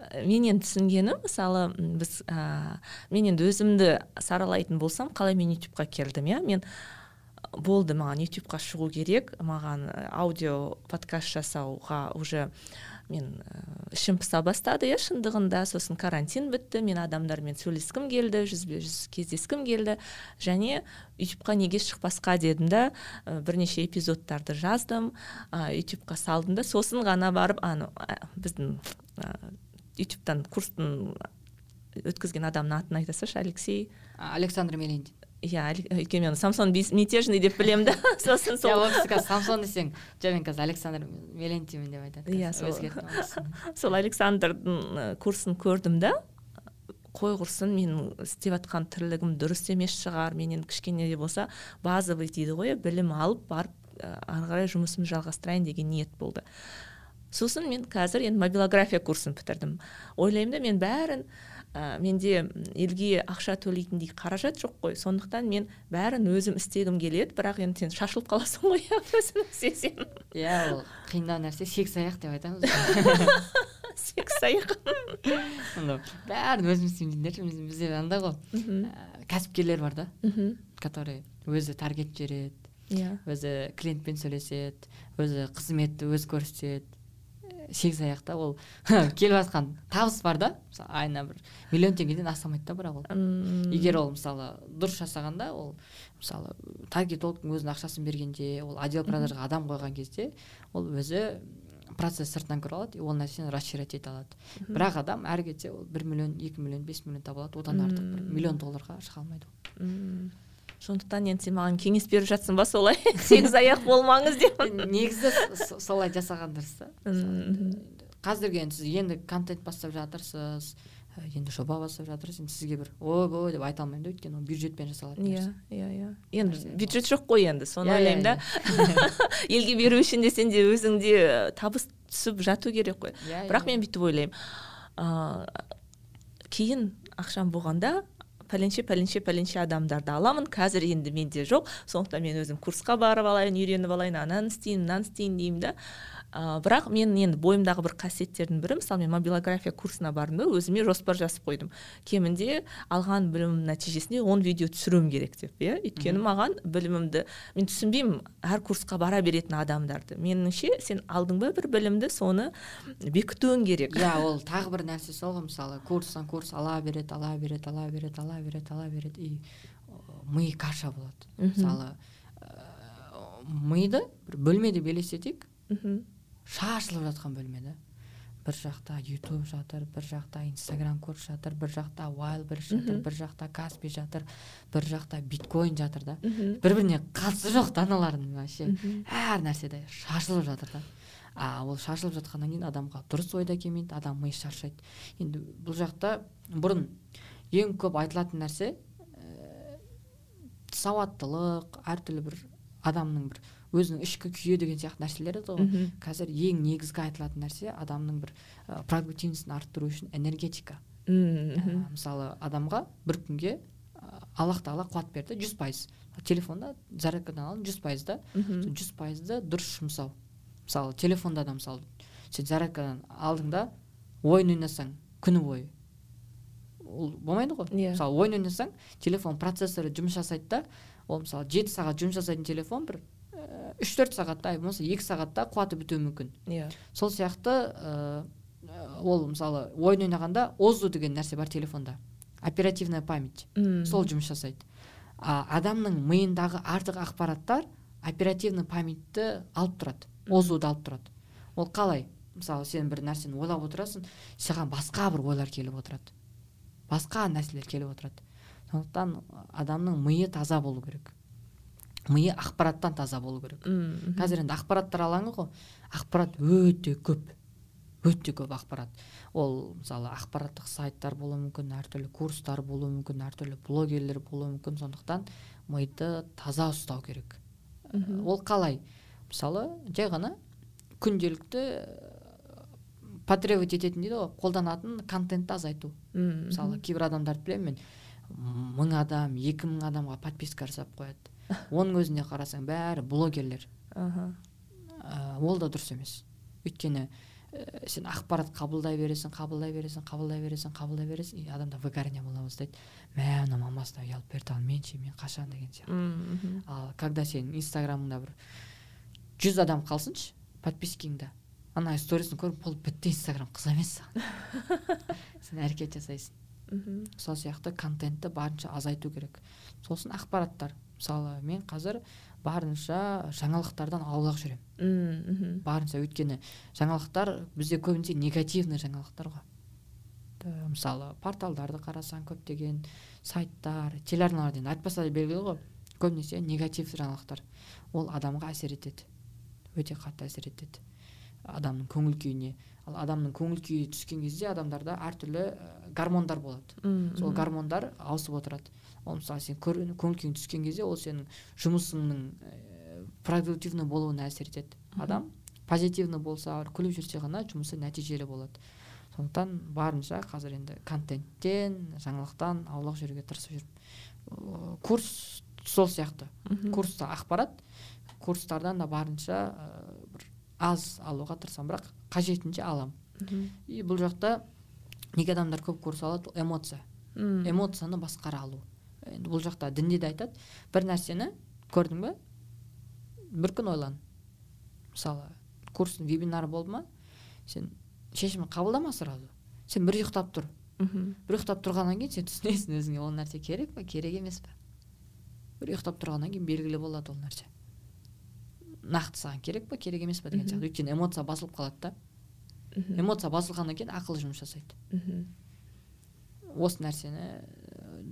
мысалы мен енді түсінгенім мысалы біз ә, мен енді өзімді саралайтын болсам қалай мен ютубқа келдім иә? мен болды маған ютубқа шығу керек маған аудио подкаст жасауға уже мен ішім пыса бастады иә шындығында. Сосын карантин бітті мен адамдармен сөйлескім келді жүзбе жүз кездескім келді. Және ютубқа неге шықпасқа дедім да бірнеше эпизодтарды жаздым ә, ютубқа салдым да сосын ғана барып ана біздің ютубтан курстың өткізген адамның атын айта салшы алексей александр мелендин. Иә өйткені мен самсон мятежный деп білемін да сосын иә сол ол кісі қазір самсон десең жоқ мен қазір александр мелентинмін деп айтады Иә, сол. сол александрдың ә, курсын көрдім да. Қой құрсын менің істеп жатқан тірлігім дұрыс емес шығар мен енді кішкене де болса базовый дейді ғой иә, білім алып барып ә, ары қарай жұмысымды жалғастырайын деген ниет болды. Сосын мен қазір енді мобилография курсын бітірдім. Ойлаймын да мен бәрін ә, менде елге ақша төлейтіндей қаражат жоқ қой. Сондықтан мен бәрін өзім істегім келеді бірақ енді сен шашылып қаласың ғой иә өзің істесең иә ол қиындау нәрсе. Сексаяқ деп айтамыз секс аяқ бәрін өзім істеймін бізде андай ғой. Кәсіпкерлер бар да который өзі таргет жібереді иә. өзі клиентпен сөйлеседі өзі қызметті өзі көрсетеді сегіз аяқта ол келіп жатқан табыс бар да. Мысалы айына бір миллион теңгеден астамайды да бірақ ол. Егер ол мысалы дұрыс жасағанда ол мысалы таргетологтың өзінің ақшасын бергенде ол отдел продажға адам қойған кезде ол өзі процесс сыртынан көре алады и ол нәрсені расширять ете алады. Бірақ адам әрі кетсе ол бір миллион екі миллион бес миллион таба алады одан артық бір миллион долларға шыға алмайды ол. Сондықтан енді сен маған кеңес беріп жатсың ба солай? Сегіз аяқ болмаңыз деп. Негізі солай жасаған дұрыс та. Қазіргі енді сіз енді контент бастап жатырсыз енді жоба бастап жатырсыз. Енді сізге бір ойбой деп айта алмаймын да өйткені ол бюджетпен жасалатын иә нәрсе. иә иә. Енді Нәрсе. бюджет жоқ қой енді соны Иә, ойлаймын да. иә, елге беру үшін де сенде өзіңде табыс түсіп жату керек қой. Иә, бірақ иә. мен бүйтіп ойлаймын ыыы кейін ақшам болғанда пәленше пәленше пәленше адамдарды аламын. Қазір енді менде жоқ. Сондықтан мен өзім курсқа барып алайын үйреніп алайын ананы істейін мынаны істейін деймін да. Ыыы бірақ мен енді бойымдағы бір қасиеттердің бірі мысалы мен мобилография курсына бардым да өзіме жоспар жазып қойдым. Кемінде алған білімім нәтижесінде он видео түсіруім керек деп иә. Өйткені маған білімімді мен түсінбеймін әр курсқа бара беретін адамдарды. Меніңше сен алдың ба бір білімді соны бекітуің керек. Иә ол тағы бір нәрсе сол ғой мысалы курстан курс ала береді ала береді ала береді ала береді ала береді и ми каша болады. Мысалы ә, миды бір бөлме деп елестетейік. Мхм шашылып жатқан бөлме да. Бір жақта ютуб жатыр бір жақта инстаграм курс жатыр бір жақта wildberries жатыр бір жақта каспи жатыр бір жақта биткоин жатыр да. Бір біріне қатысы жоқ да аналардың вообще. Әр нәрседе шашылып жатыр да. А ол шашылып жатқаннан кейін адамға дұрыс ой да келмейді адам миы шаршайды. Енді бұл жақта бұрын ең көп айтылатын нәрсе ә, сауаттылық әртүрлі бір адамның бір өзінің ішкі күйі деген сияқты нәрселер еді ғой. Қазір ең негізгі айтылатын нәрсе адамның бір ә, продуктивностін арттыру үшін энергетика. Мхм. Ә, мысалы адамға бір күнге ә, аллах тағала қуат берді жүз пайыз. Телефонда зарядкадан алып жүз пайыз да. Жүз пайызды дұрыс жұмсау. Мысалы телефонда да мысалы сен зарядкадан алдың да ойын ойнасаң күні бойы. Ол болмайды ғой. Иә. мысалы ойын ойнасаң телефон процессоры жұмыс жасайды да ол мысалы жеті сағат жұмыс жасайтын телефон бір үш төрт сағатта болмаса екі сағатта қуаты бітуі мүмкін. Иә. Сол сияқты ә, ол мысалы ойын ойнағанда озу деген нәрсе бар телефонда. Оперативная память. Мм. сол жұмыс жасайды. А адамның миындағы артық ақпараттар оперативный памятьті алып тұрады. Озуды алып тұрады. Ол қалай? Мысалы сен бір нәрсені ойлап отырасың саған басқа бір ойлар келіп отырады. Басқа нәрселер келіп отырады. Сондықтан адамның миы таза болу керек. Миы ақпараттан таза болу керек. Мхм қазір енді ақпараттар алаңы ғой ақпарат өте көп өте көп ақпарат. Ол мысалы ақпараттық сайттар болуы мүмкін әртүрлі курстар болуы мүмкін әртүрлі блогерлер болуы мүмкін. Сондықтан миды таза ұстау керек. Мхм. ол қалай? Мысалы жай ғана күнделікті ә, потребовать ететін дейді ғой қолданатын контентті азайту. Мысалы кейбір адамдарды білемін мен. Мың адам екі мың адамға подписка жасап қояды. оның өзіне қарасаң бәрі блогерлер. Аха. Ә, ол да дұрыс емес. Өйткені ә, сен ақпарат қабылдай бересің қабылдай бересің қабылдай бересің қабылдай бересің и адамда выгорание бола бастайды. Мә мына мамасына ұялып берді ал мен ше мен қашан деген сияқты. ал когда сенің инстаграмыңда бір жүз адам қалсыншы подпискаңда ана сторисін көріп болды бітті инстаграм қызық емес саған сен әрекет жасайсың. Мхм. сол сияқты контентті барынша азайту керек. Сосын ақпараттар. Мысалы мен қазір барынша жаңалықтардан аулақ жүремін мхм. барынша өйткені жаңалықтар бізде көбінесе негативный жаңалықтар ғой. Мысалы порталдарды қарасаң көптеген сайттар телеарналар енді айтпаса да белгілі ғой көбінесе негатив жаңалықтар. Ол адамға әсер етеді. Өте қатты әсер етеді. Адамның көңіл күйіне. Ал адамның көңіл күйі түскен кезде адамдарда әртүрлі гормондар болады. Мхм. сол гормондар ауысып отырады. Ол мысалы сен күйің түскен кезде ол сенің жұмысыңның ә, продуктивный болуына әсер етеді. Адам позитивный болса күліп жүрсе ғана жұмысы нәтижелі болады. Сондықтан барынша қазір енді контенттен жаңалықтан аулақ жүруге тырысып жүрмін. Курс сол сияқты. Курста ақпарат курстардан да барынша ә, бір аз алуға тырысамын. Бірақ қажетінше аламын. Мхм. и бұл жақта неге адамдар көп курс алады? Эмоция. Эмоцияны басқара алу. Енді бұл жақта дінде де айтады. Бір нәрсені көрдің бе? Бір күн ойлан мысалы курстың вебинары болды ма? Сен шешім қабылдама сразу. Сен бір ұйықтап тұр. Мхм. бір ұйықтап тұрғаннан кейін сен түсінесің өзіңе ол нәрсе керек па керек емес па бір ұйықтап тұрғаннан кейін белгілі болады ол нәрсе. Нақты саған керек па керек емес па деген сияқты. Өйткені эмоция басылып қалады да. Эмоция басылғаннан кейін ақыл жұмыс жасайды. Мхм. осы нәрсені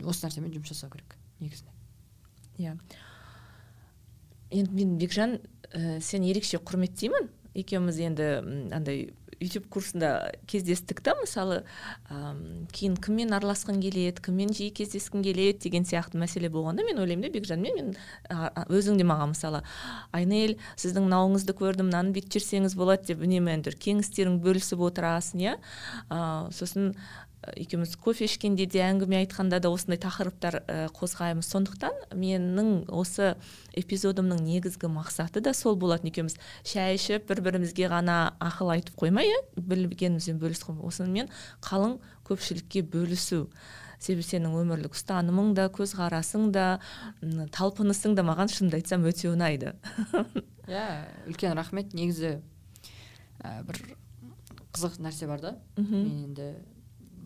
осы нәрсемен жұмыс жасау керек негізінде. Иә. Енді мен бекжан ә, сені ерекше құрметтеймін. Екеуміз енді андай ютуб курсында кездестік та мысалы ам, кейін кіммен араласқың келеді кіммен жиі кездескің келеді деген сияқты мәселе болғанда мен ойлаймын да бекжанмен мен өзің де маған мысалы айнель сіздің мынауыңызды көрдім мынаны бүйтіп жүрсеңіз болады деп үнемі кеңестерің бөлісіп отырасың иә. Сосын ә, екеуміз кофе ішкенде де әңгіме айтқанда да осындай тақырыптар ә, қозғаймыз. Сондықтан менің осы эпизодымның негізгі мақсаты да сол болатын екеуміз. Шәй ішіп бір бірімізге ғана ақыл айтып қоймай иә білгенімізбен бөлісіп осымен қалың көпшілікке бөлісу. Себебі сенің өмірлік ұстанымың да көзқарасың да талпынысың да маған шынымды айтсам өте ұнайды. Иә үлкен рахмет. Негізі ә, бір қызық нәрсе бар да. Мен енді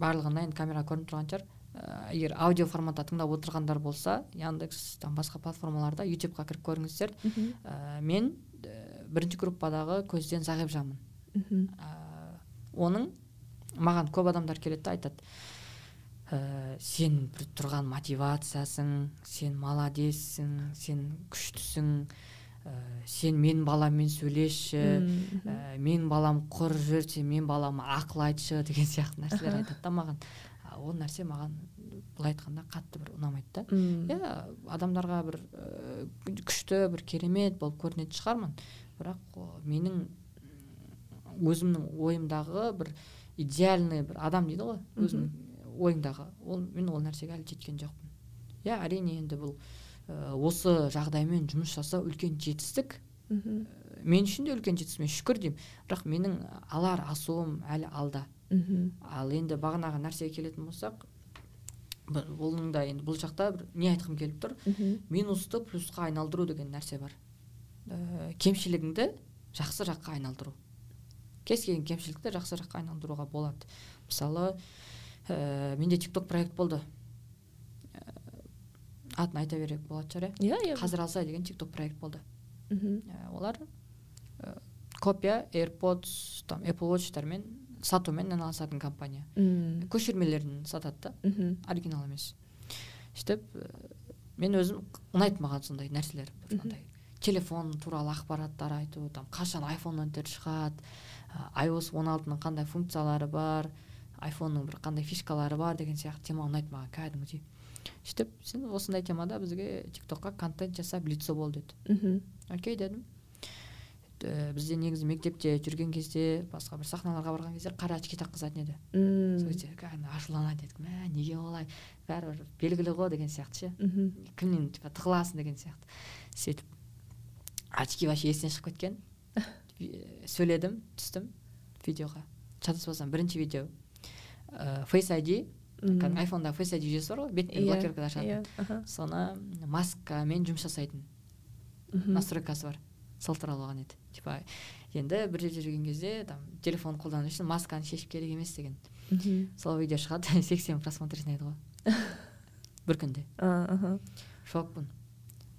барлығына енді камераға көрініп тұрған шығар. Ә, егер аудио форматта тыңдап отырғандар болса яндекс там басқа платформаларда ютубқа кіріп көріңіздер. Ә, мен ә, бірінші группадағы көзден мхм. ә, оның маған көп адамдар келеді да айтады. Ә, сен бір тұрған мотивациясың сен молодецсің сен күштісің. Ә, сен мен баламмен сөйлесші ә, мен балам құр жүр сен мен балама ақыл айтшы деген сияқты нәрселер айтады да маған. Ол нәрсе маған былай айтқанда қатты бір ұнамайды да. Иә адамдарға бір ә, күшті бір керемет болып көрінетін шығармын. Бірақ о, менің өзімнің ойымдағы бір идеальный бір адам дейді ғой өзімнің ойыңдағы ол мен ол нәрсеге әлі жеткен жоқпын. Иә әрине енді бұл осы жағдаймен жұмыс жасау үлкен жетістік. Мхм. мен үшін де үлкен жетістік мен шүкір деймін. Бірақ менің алар асуым әлі алда. Мхм. ал енді бағанағы нәрсеге келетін болсақ бір- оның да енді бұл жақта бір не айтқым келіп тұр? Мхм. минусты плюсқа айналдыру деген нәрсе бар. Ә, кемшілігіңді жақсы жаққа айналдыру. Кез келген кемшілікті жақсы жаққа айналдыруға болады. Мысалы ә, менде тикток проект болды. Атын айта берек болатын шығар иә. Иә иә. Қазір алсай деген тикток проект болды. Мхм. Олар копия airpods там apple watchtармен сатумен айналысатын компания. Мм. Көшірмелерін сатады да. Мхм. Оригинал емес. Сөйтіп мен өзім ұнайды маған сондай нәрселер андай телефон туралы ақпараттар айту там қашан айфон он төрт шығады ios он алтының қандай функциялары бар айфонның бір қандай фишкалары бар деген сияқты тема ұнайды маған кәдімгідей. Сөйтіп сен осындай темада бізге тиктокқа контент жасап лицо бол деді. Мхм. Окей дедім. Ә, бізде негізі мектепте жүрген кезде басқа бір сахналарға барған кезде қара очки таққызатын еді. Мм. Сол кезде кәдімгі ашуланады едік мә неге олай? Бәрібір белгілі ғой деген сияқты ше. Мхм. Кімнен типа тығыласың деген сияқты. Сөйтіп очки вообще естен шығып кеткен. Ви- сөйледім түстім видеоға. Шатаспасам бірінші видео. Ә, face id кәдімгі айфондағы face id жүйесі бар ғой бетпен Иә, блокировкада ашатын соны маскамен жұмыс жасайтын. Настройкасы бар. Былтыр алған еді. Типа енді бір жерде жүрген кезде там телефон қолдану үшін масканы шешіп керек емес деген. Мхм. сол видео шығады сексен просмотренный еді ғой. Бір күнде. Шокпын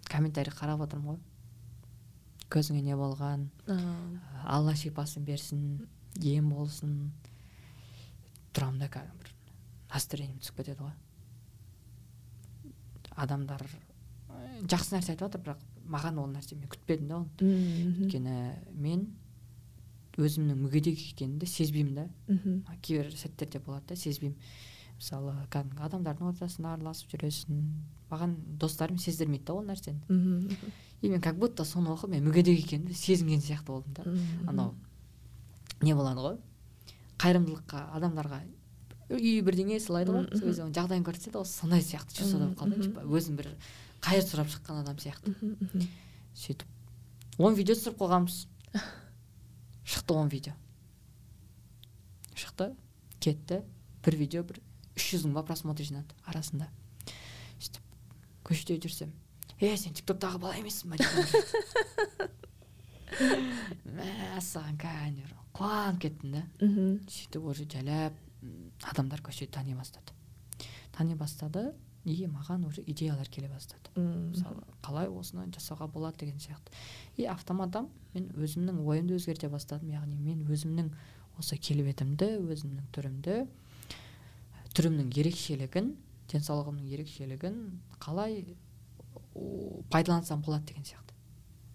комментарий қарап отырмын ғой. Көзіңе не болған алла шипасын берсін ем болсын. Тұрамын да кәдімгі бір. Настроением түсіп кетеді ғой. Адамдар э, жақсы нәрсе айтып жатыр бірақ маған ол нәрсе мен күтпедім да оны өйткені мен өзімнің мүгедек екенімді сезбеймін да. Мхм. кейбір сәттерде болады да сезбеймін. Мысалы кәдімгі адамдардың ортасында араласып жүресің. Маған достарым сездірмейді да ол нәрсені. Мхм. и мен как будто соны оқып мен мүгедек екенімді сезінген сияқты болдым да. Анау не болады ғой? Қайырымдылыққа адамдарға үй бірдеңе сыйлайды ғой. Сол кезде оның жағдайын көрсетеді ғой сондай сияқты чувствода болып қалды мхм. типа өзім бір қайыр сұрап шыққан адам сияқты. Сөйтіп. Он видео түсіріп қойғанбыз. Шықты он видео. Шықты? Кетті. Бір видео бір үш жүз мың ба просмотр жинады арасында. Сөйтіп көшеде жүрсем е сен тик токтағы бала емессің ба? мәссаған бір қуанып кеттім да. Мхм. сөйтіп уже жайлап адамдар көшеде тани бастады. Тани бастады и маған уже идеялар келе бастады. Мысалы қалай осыны жасауға болады деген сияқты. И автоматтан мен өзімнің ойымды өзгерте бастадым. Яғни мен өзімнің осы келбетімді өзімнің түрімді түрімнің ерекшелігін денсаулығымның ерекшелігін қалай пайдалансам болады деген сияқты.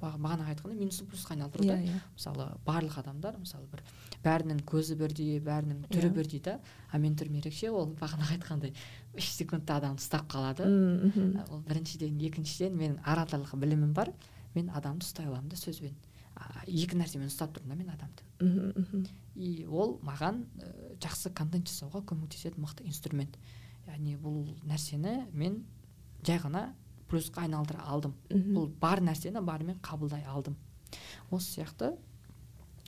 Бағана айтқандай минус плюсқа айналдыру да. Иә иә. Мысалы барлық адамдар мысалы бір бәрінің көзі бірдей бәрінің түрі Иә. бірдей да. А менің түрім ерекше ол бағана айтқандай үш секундта адамды ұстап қалады. Мхм. А, ол біріншіден екіншіден менің ораторлық білімім бар. Мен адамды ұстай аламын да сөзбен. А, екі нәрсемен ұстап тұрмын да мен адамды. Мхм. и ол маған ә, жақсы контент жасауға көмектесетін мықты инструмент. Яғни бұл нәрсені мен жай ғана плюсқа айналдыра алдым. Мхм. бұл бар нәрсені барымен қабылдай алдым. Осы сияқты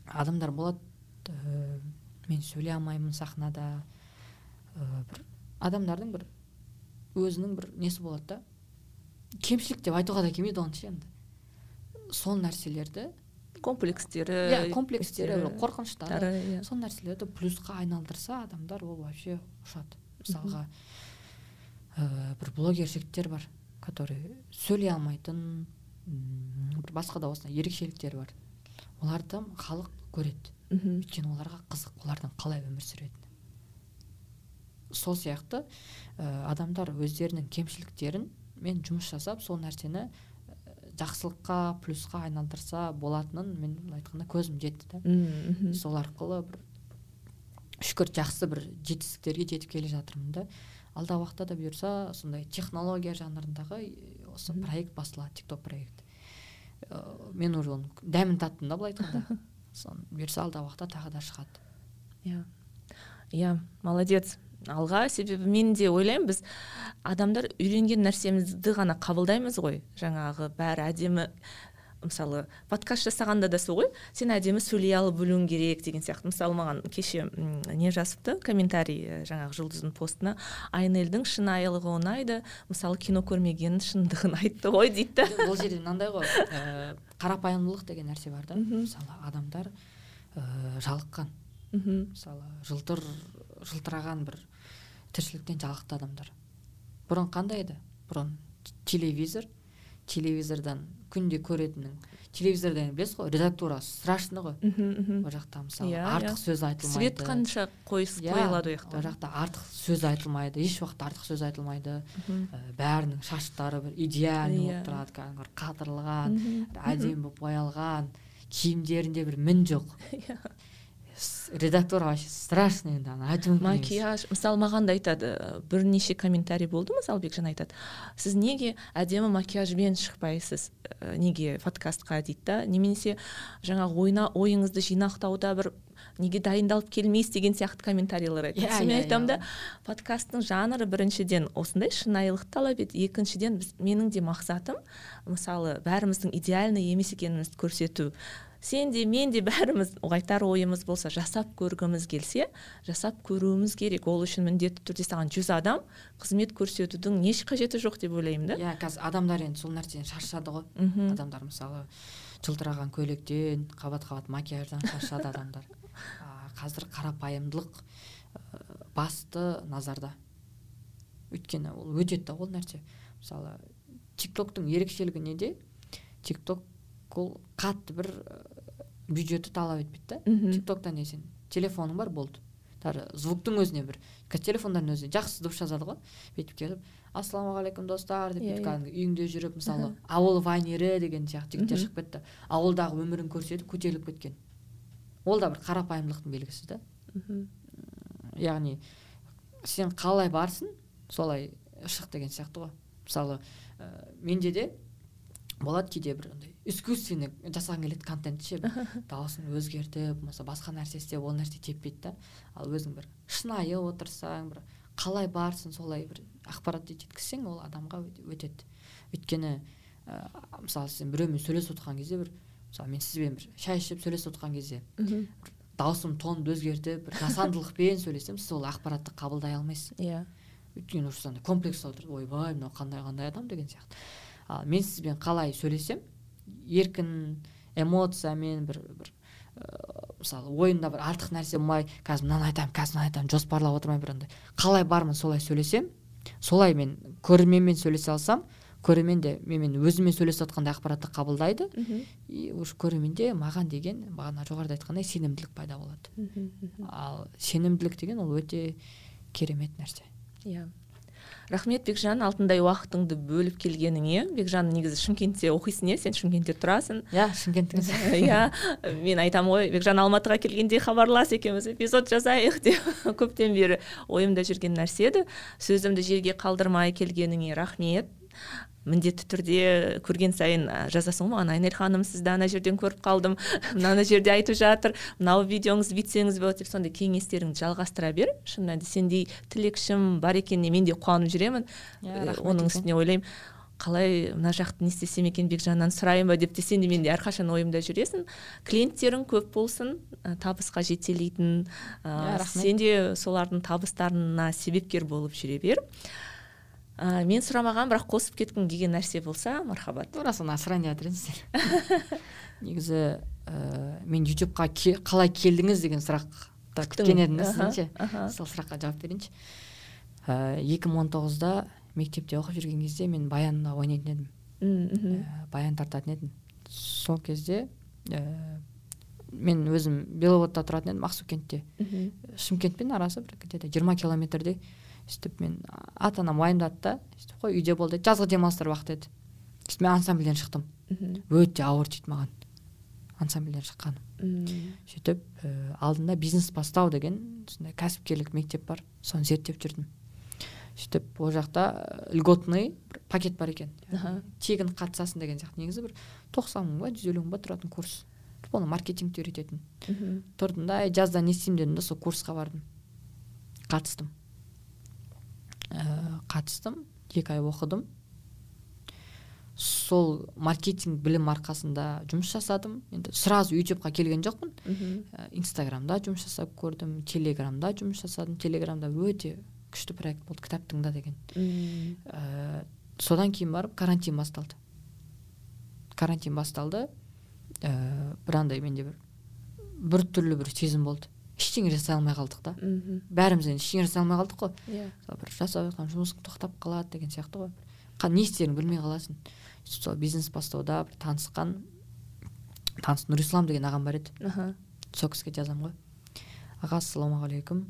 адамдар болады ә, мен сөйлей алмаймын сахнада. Ә, бір адамдардың бір өзінің бір несі болады да. Кемшілік деп айтуға да келмейді оны ше енді. Сол нәрселерді комплекстері иә комплекстері қорқыныштары тары, иә. сол нәрселерді плюсқа айналдырса адамдар ол вообще ұшады мысалға. Ә, бір блогер жігіттер бар. Который сөйлей алмайтын бір басқа да осындай ерекшеліктері бар. Оларды халық көреді. Мхм. өйткені оларға қызық олардың қалай өмір сүретіні. Сол сияқты ә, адамдар өздерінің кемшіліктерін мен жұмыс жасап сол нәрсені ә, жақсылыққа плюсқа айналдырса болатынын мен былай айтқанда көзім жетті да. Сол арқылы бір шүкір жақсы бір жетістіктерге жетіп келе жатырмын да. Алдағы уақытта да бұйырса сондай технология жанрындағы осы проект басылады тикток проект. Э, мен уже оның дәмін таттым да былай айтқанда. Соны бұйырса алдағы уақытта тағы да шығады. Иә. Иә молодец. Алға себебі мен де ойлаймын біз адамдар үйренген нәрсемізді ғана қабылдаймыз ғой. Жаңағы бәрі әдемі мысалы подкаст жасағанда да сол ғой. Сен әдемі сөйлей алып білуің керек деген сияқты. Мысалы маған кеше не жазыпты? Комментарий ә, жаңағы жұлдыздың постына. Айнельдің шынайылығы ұнайды мысалы кино көрмеген шындығын айтты ғой дейді. Да бұл жерде мынандай ғой. Ә, қарапайымдылық деген нәрсе бар да. Мысалы адамдар ә, жалыққан. Мысалы жылтыр жылтыраған бір тіршіліктен жалықты адамдар. Бұрын қандай еді бұрын телевизор. Телевизордан күнде көретінің телевизорда білесіз ғой редактура страшный ғой. Ол жақта мысалы иә артық сөз айтылмайды. Свет қанша иә, қойылады ол жақта. ол жақта артық сөз айтылмайды еш уақытта артық сөз айтылмайды. Ә, бәрінің шаштары бір идеальный Иә. болып тұрады кәдімгі қатырылған әдемі болып боялған киімдерінде бір мін жоқ. Иә. Редактура вообще страшный енді аны айту мүмкін макияж. Мысалы маған да айтады ә, бірнеше комментарий болды мысалы бекжан айтады. Сіз неге әдемі макияжбен шықпайсыз? Ә, неге подкастқа дейді да. Немесе жаңағы ойна ойыңызды жинақтауда бір неге дайындалып келмейсіз? деген сияқты комментарийлер айтады. Иә, Сонымен иә, айтамын иә. да подкасттың жанры біріншіден осындай шынайылықты талап етеді екіншіден біз, менің де мақсатым мысалы бәріміздің идеальный емес екенімізді көрсету. Сен де мен де бәріміз айтар ойымыз болса жасап көргіміз келсе жасап көруіміз керек. Ол үшін міндетті түрде саған жүз адам қызмет көрсетудің еш қажеті жоқ деп ойлаймын да. Иә қазір адамдар енді сол нәрседен шаршады ғой. Мхм. Адамдар мысалы жылтыраған көйлектен қабат қабат макияждан шаршады адамдар. Қазір қарапайымдылық басты назарда. Өйткені ол өтеді да ол нәрсе. Мысалы тик токтың ерекшелігі неде тик ток ол қатты бір бюджетті талап етпейді да. Мхм. Тик токта не сен телефоның бар болды. Даже звуктың өзіне бір қазір телефондардың өзіне. Жақсы дыбыс жазады ғой. Бүйтіп келіп ассалаумағалейкум достар деп Иә, бүйтіп иә. кәдімгі үйіңде жүріп мысалы ауыл вайнері деген сияқты жігіттер шығып кетті. Ауылдағы өмірін көрсетіп көтеріліп кеткен. Ол да бір қарапайымдылықтың белгісі да. Яғни сен қалай барсың солай шық деген сияқты ғой. Мысалы ә, менде де болады кейде бір андай искусственный жасағың келеді контент ше. Дауысын өзгертіп болмаса басқа нәрсе істеп ол нәрсе теппейді да ал өзің бір шынайы отырсаң бір қалай барсың солай бір ақпаратты жеткізсең ол адамға өте- өтеді. Өйткені ә, мысалы сен біреумен сөйлесіп отырған кезде бір мысалы мен сізбен бір шай ішіп сөйлесіп отырған кезде мхм даусым тонымды өзгертіп бір жасандылықпен сөйлесем сіз ол ақпаратты қабылдай алмайсыз. Иә. Өйткені уже андай комплекс отырады. Ойбай мынау қандай қандай адам деген сияқты. Ал мен сізбен қалай сөйлесем еркін эмоциямен бір бір ыыы, мысалы ойымда бір артық нәрсе болмай қазір мынаны айтамын қазір мынаны айтамын жоспарлап отырмай бір андай. Қалай бармын солай сөйлесем солай мен көрерменмен сөйлесе алсам көрермен де менімен өзімен сөйлесіп жатқандай ақпаратты қабылдайды. Мхм. И уже көрерменде маған деген бағана жоғарыда айтқандай сенімділік пайда болады. Мхм. Ал сенімділік деген ол өте керемет нәрсе. Иә. Рахмет бекжан алтындай уақытыңды бөліп келгеніңе. Бекжан негізі шымкентте оқисың иә? Сен шымкентте тұрасың. Иә шымкенттің иә мен айтамын ғой бекжан алматыға келгенде хабарлас екеуміз эпизод жазайық деп. Көптен бері ойымда жүрген нәрсе еді. Сөзімді жерге қалдырмай келгеніңе рахмет. Міндетті түрде көрген сайын жазасың ғой маған айнель ханым сізді ана жерден көріп қалдым мына жерде айтып жатыр мынау видеоңыз бүйтсеңіз болады деп сондай кеңестеріңді жалғастыра бер. Шын мәнінде сендей тілекшім бар екеніне мен де қуанып жүремін. Иә, Э, оның үстіне ойлаймын қалай мына жақты не істесем екен бекжаннан сұрайын ба? деп те сен де менде әрқашан ойымда жүресің. Клиенттерің көп болсын табысқа жетелейтін ә, сен де солардың табыстарына себепкер болып жүре бер. Ә, мен сұрамаған бірақ қосып кеткім келген нәрсе болса мархабат. Тура соны сұрайын деп жатыр едім сізден негізі ә, мен ютубқа ке- қалай келдіңіз деген сұрақты күткен едім да сізден ше сол сұраққа жауап берейінші. Екі мың он тоғызда мектепте оқып жүрген кезде мен баянда ойнайтын едім. Ә, баян тартатын едім. Сол кезде ә, мен өзім беловодта тұратын едім ақсукентте Мхм. шымкентпен арасы бір где то жиырма километрдей. Сөйтіп мен ата анам уайымдады да. сөйтіп қой үйде бол деді жазғы демалыстар уақыты еді. сөйтіп мен ансамбльден шықтым. Өте ауыр тиді маған. Ансамбльден шыққаным. Сөйтіп ә, алдында бизнес бастау деген сондай кәсіпкерлік мектеп бар. Соны зерттеп жүрдім. Сөйтіп ол жақта ә, льготный бір пакет бар екен. Тегін қатысасың деген сияқты. Негізі бір тоқсан мың ба жүз елу мың ба тұратын курс. Оны маркетингті үйрететін. Мхм. тұрдым да «Ей, жазда не істеймін дедім да сол курсқа бардым. Қатыстым. Ә, қатыстым екі ай оқыдым. Сол маркетинг білім арқасында жұмыс жасадым. Енді сразу ютубқа келген жоқпын. Мхм. ә, инстаграмда жұмыс жасап көрдім телеграмда жұмыс жасадым. Телеграмда өте күшті проект болды кітап тыңда деген. Ә, содан кейін барып карантин басталды. Карантин басталды. Ә, бір андай менде бір бір түрлі бір сезім болды. Ештеңе жасай алмай қалдық та. Мхм. бәріміз енді ештеңе жасай алмай қалдық қой. Иә. Мысалы бір жасап жатқан жұмысың тоқтап қалады деген сияқты ғой. Не істеріңді білмей қаласың. Сол бизнес бастауда бір танысқан таныс нұрислам деген ағам бар еді. Сол кісіге жазамын ғой. Аға ассалаумағалейкум.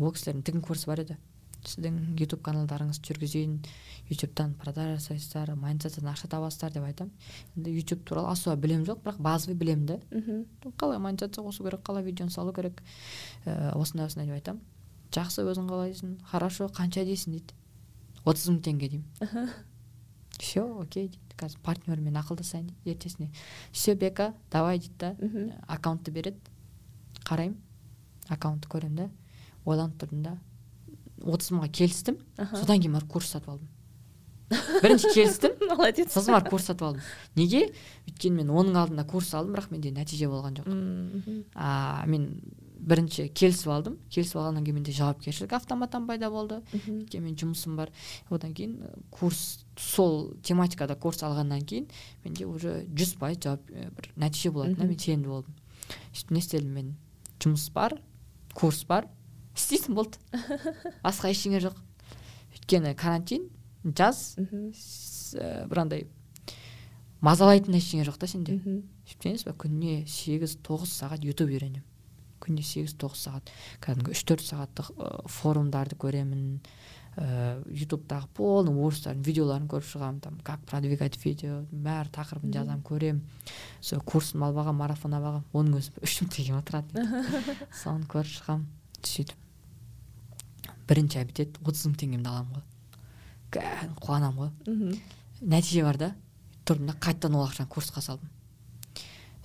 Ол кісілердің тігін курсы бар еді. Сіздің ютуб каналдарыңызды жүргізейін ютубтан продажа жасайсыздар монетизациядан ақша табасыздар деп айтамын. Енді ютуб туралы особо білімім жоқ бірақ базовый білемін да қалай монетизация қосу керек қалай видеоны салу керек ә, осындай осындай деп айтамын. Жақсы өзің қалайсың хорошо қанша дейсің дейді. отыз мың теңге деймін. Все окей дейді. Қазір партнермен ақылдасайын дейді ертесіне. Все бека давай дейді да. Аккаунтты береді. Қараймын. Аккаунтты көремін да. Ойланып тұрдым да. Отыз мыңға келістім. Содан кейін барып курс сатып алдым. Бірінші келістім. Молодец. Сосын барып курс сатып алдым. Неге? Өйткені мен оның алдында курс алдым бірақ менде нәтиже болған жоқ. А мен бірінші келісіп алдым. Келісіп алғаннан кейін менде жауапкершілік автоматтан пайда болды. Өйткені менің жұмысым бар. Одан кейін курс сол тематикада курс алғаннан кейін менде уже жүз пайыз жауап бір нәтиже болатынына мен сенімді болдым. Сөйтіп не істедім мен? Жұмыс бар курс бар. Істейсің болды. Басқа ештеңе жоқ. Өйткені карантин жаз бір андай мазалайтын ештеңе жоқ та сенде. Сөйтіп ба күніне сегіз тоғыз сағат ютуб үйренемін күніне сегіз тоғыз сағат. Кәдімгі үш төрт сағаттық форумдарды көремін. Ә, ютубтағы полный орыстардың видеоларын көріп шығамын там как продвигать видео бәрі тақырыбын жазамын көремін. Сол курсын алып алғанмын марафон алып алғанмын оның өзі үш мың теңге отырады. Соны көріп шығамын. Сөйтіп. Бірінші обед отыз мың теңгемді аламын ғой. Кәдімгі қуанамын ғой. Нәтиже бар да тұрдым да қайтадан ол ақшаны курсқа салдым.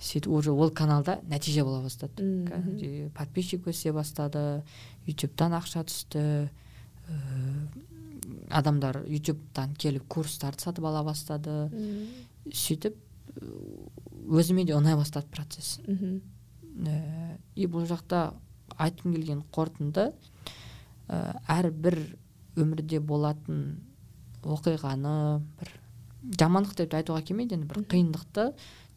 Сөйтіп уже ол каналда нәтиже бола бастады. Кәдімгідей подписчик өсе бастады ютубтан ақша түсті ә, адамдар ютубтан келіп курстарды сатып ала бастады. Сөйтіп өзіме де ұнай бастады процесс. Ә, и бұл жақта айтқым келген қорытынды ә, әрбір өмірде болатын оқиғаны бір жамандық деп айтуға келмейді енді бір қиындықты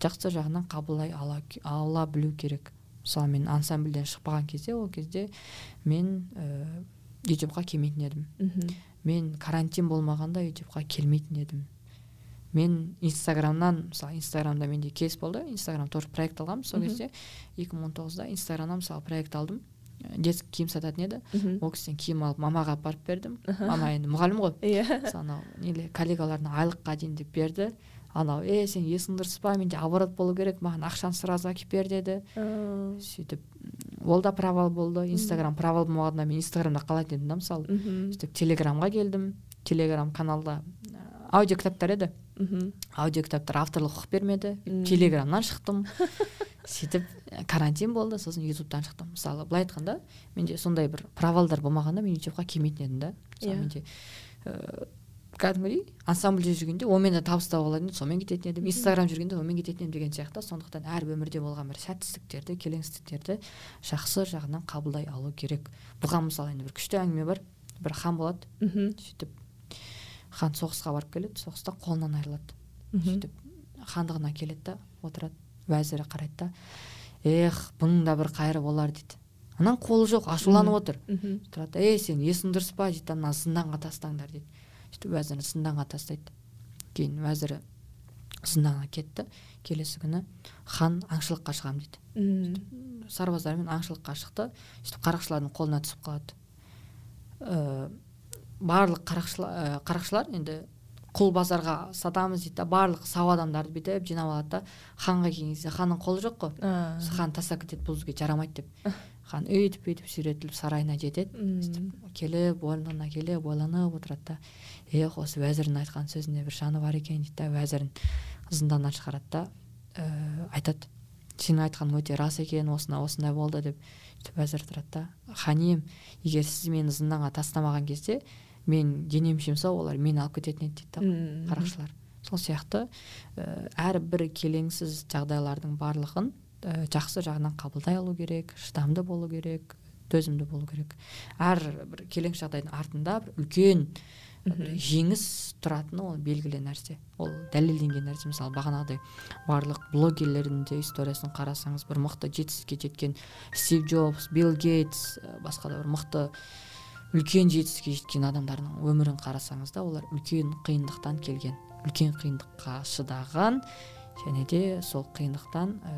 жақсы жағынан қабылдай ала, ала білу керек. Мысалы мен ансамбльден шықпаған кезде ол кезде мен ә, ютубқа келмейтін едім. Мен карантин болмағанда ютубқа келмейтін едім. Мен инстаграмнан мысалы инстаграмда менде кейс болды инстаграм тоже проект алғанмын. Сол кезде екі мың он тоғызда инстаграмнан мысалы проект алдым. Детский киім сататын еді. Ол кісіден киім алып мамаға апарып бердім. Мама енді мұғалім ғой. Иә. Сол анау неле коллегаларына айлыққа дейін деп берді. Анау е сен есің дұрыс па? Менде оборот болу керек маған ақшаны сразу әкеліп бер деді. Сөйтіп ол да провал болды. Инстаграм провал болмағанда мен инстаграмда қалайтын едім да мысалы. Сөйтіп телеграмға келдім. Телеграм каналда аудио кітаптар еді. Аудио кітаптар авторлық құқық бермеді. Телеграмнан шықтым. Сөйтіп карантин болды сосын ютубтан шықтым. Мысалы былай айтқанда менде сондай бір провалдар болмағанда мен ютубқа келмейтін едім да. Мысалы менде кәдімгідей ансамбльде жүргенде онымен де табыс таба алатын едім сонымен кететін едім. Инстаграм жүргенде онымен кететін едім деген сияқты. Сондықтан әр өмірде болған бір сәтсіздіктерді келеңсіздіктерді жақсы жағынан қабылдай алу керек. Бұған мысалы енді бір күшті әңгіме бар. Бір хан болады. Сөйтіп хан соғысқа барып келеді. Соғыста қолынан айырылады. Сөйтіп хандығына келеді да отырады. Уәзірі қарайды да эх бұның да бір қайыры болар дейді. Ананың қолы жоқ ашуланып отыр. Тұрады ей сен есің дұрыс па? дейді ана зынданға тастаңдар дейді. Сөйтіп уәзірін зынданға тастайды. Кейін уәзірі зынданға кетті. Келесі күні хан аңшылыққа шығамын дейді. Сарбаздармен аңшылыққа шықты. Сөйтіп қарақшылардың қолына түсіп қалады. Ә, барлық қарақшылар, қарақшылар енді құл базарға сатамыз дейді да барлық сау адамдарды бүйтіп жинап алады да. Ханға келген кезде ханның қолы жоқ қой. Хан тастап кетеді бұл бізге жарамайды деп. Хан өйтіп бүйтіп сүйретіліп сарайына жетеді. Сөйтіп келіп орнына келіп ойланып отырады да. Эх осы уәзірдің айтқан сөзінде бір жаны бар екен дейді да уәзірін зынданнан шығарады да. Ә, айтады. Сенің айтқаның өте рас екен осындай осындай болды деп. Сөйтіп уәзір тұрады да. Хан ием егер сіз мені зынданға тастамаған кезде мен денем сау олар мені алып кететін еді дейді да қарақшылар. Сол сияқты ә, әрбір келеңсіз жағдайлардың барлығын ә, жақсы жағынан қабылдай алу керек шыдамды болу керек төзімді болу керек. Әр бір келеңсіз жағдайдың артында бір үлкен жеңіс тұратыны ол белгілі нәрсе. Ол дәлелденген нәрсе. Мысалы бағанағыдай барлық блогерлердің де историясын қарасаңыз бір мықты жетістікке жеткен стив джобс билл гейтс басқа да бір мықты үлкен жетістікке жеткен адамдардың өмірін қарасаңыз да олар үлкен қиындықтан келген үлкен қиындыққа шыдаған және де сол қиындықтан ә,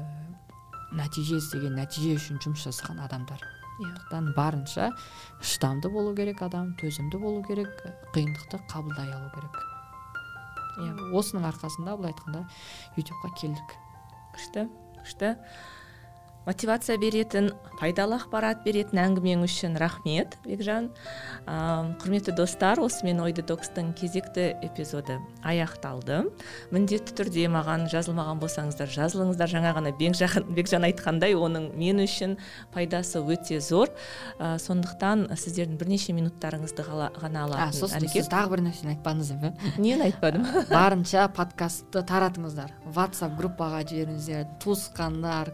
нәтиже іздеген нәтиже үшін жұмыс жасаған адамдар. Сондықтан барынша шыдамды болу керек адам төзімді болу керек қиындықты қабылдай алу керек. Иә. Осының арқасында былай айтқанда ютубқа келдік. Күшті күшті. Мотивация беретін пайдалы ақпарат беретін әңгімең үшін рахмет бекжан. Ә, құрметті достар осымен ой детокстың кезекті эпизоды аяқталды. Міндетті түрде маған жазылмаған болсаңыздар жазылыңыздар. Жаңа ғана бекжан айтқандай оның мен үшін пайдасы өте зор. Ә, сондықтан сіздердің бірнеше минуттарыңызды ғана алатын сосын сіз тағы бір нәрсені айтпадыңыз ба нені айтпадым барынша подкастты таратыңыздар. Ватсап группаға жіберіңіздер. Туысқандар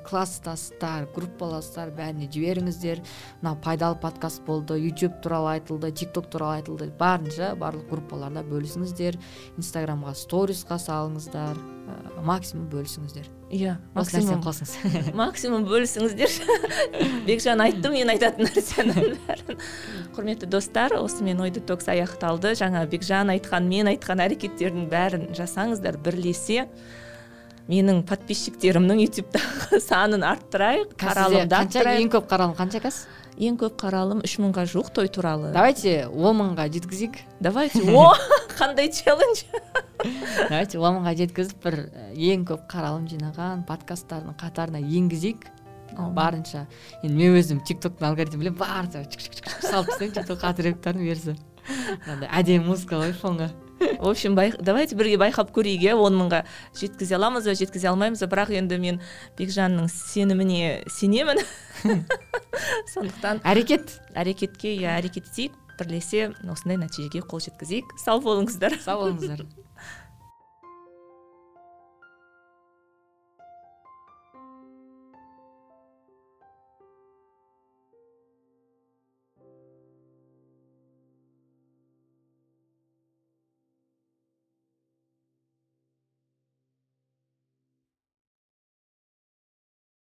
класстастар группаластар бәріне жіберіңіздер. Мынау пайдалы подкаст болды ютуб туралы айтылды тик ток туралы айтылды. Барынша барлық группаларда бөлісіңіздер. Инстаграмға сторисқа салыңыздар. Ә, максимум бөлісіңіздер. Иә максимум. қосыңыз. Максимум бөлісіңіздер. Бекжан айтты мен айтатын нәрсенің бәрін. Құрметті достар осымен ой детокс аяқталды. Жаңа бекжан айтқан мен айтқан әрекеттердің бәрін жасаңыздар бірлесе. Менің подписчиктерімнің ютубтағы санын арттырайық. Қаралымды ең көп қаралым қанша қазір ең көп қаралым үш мыңға жуық той туралы. Давайте он мыңға жеткізейік. Давайте. О қандай челлендж? Давайте он мыңға жеткізіп бір ең көп қаралым жинаған подкасттардың қатарына енгізейік. Барынша. Енді мен өзім тик токтың алгоритмін білемін барынша салып тастаймын тик токқа отрывоктарын бұйырса мынандай әдемі музыка қойып фонға. В общем давайте бірге байқап көрейік иә он мыңға. Жеткізе аламыз ба жеткізе алмаймыз ба? Бірақ енді мен бекжанның сеніміне сенемін. Сондықтан әрекет. әрекетке иә әрекет етейік. Бірлесе осындай нәтижеге қол жеткізейік. Сау болыңыздар. Сау болыңыздар.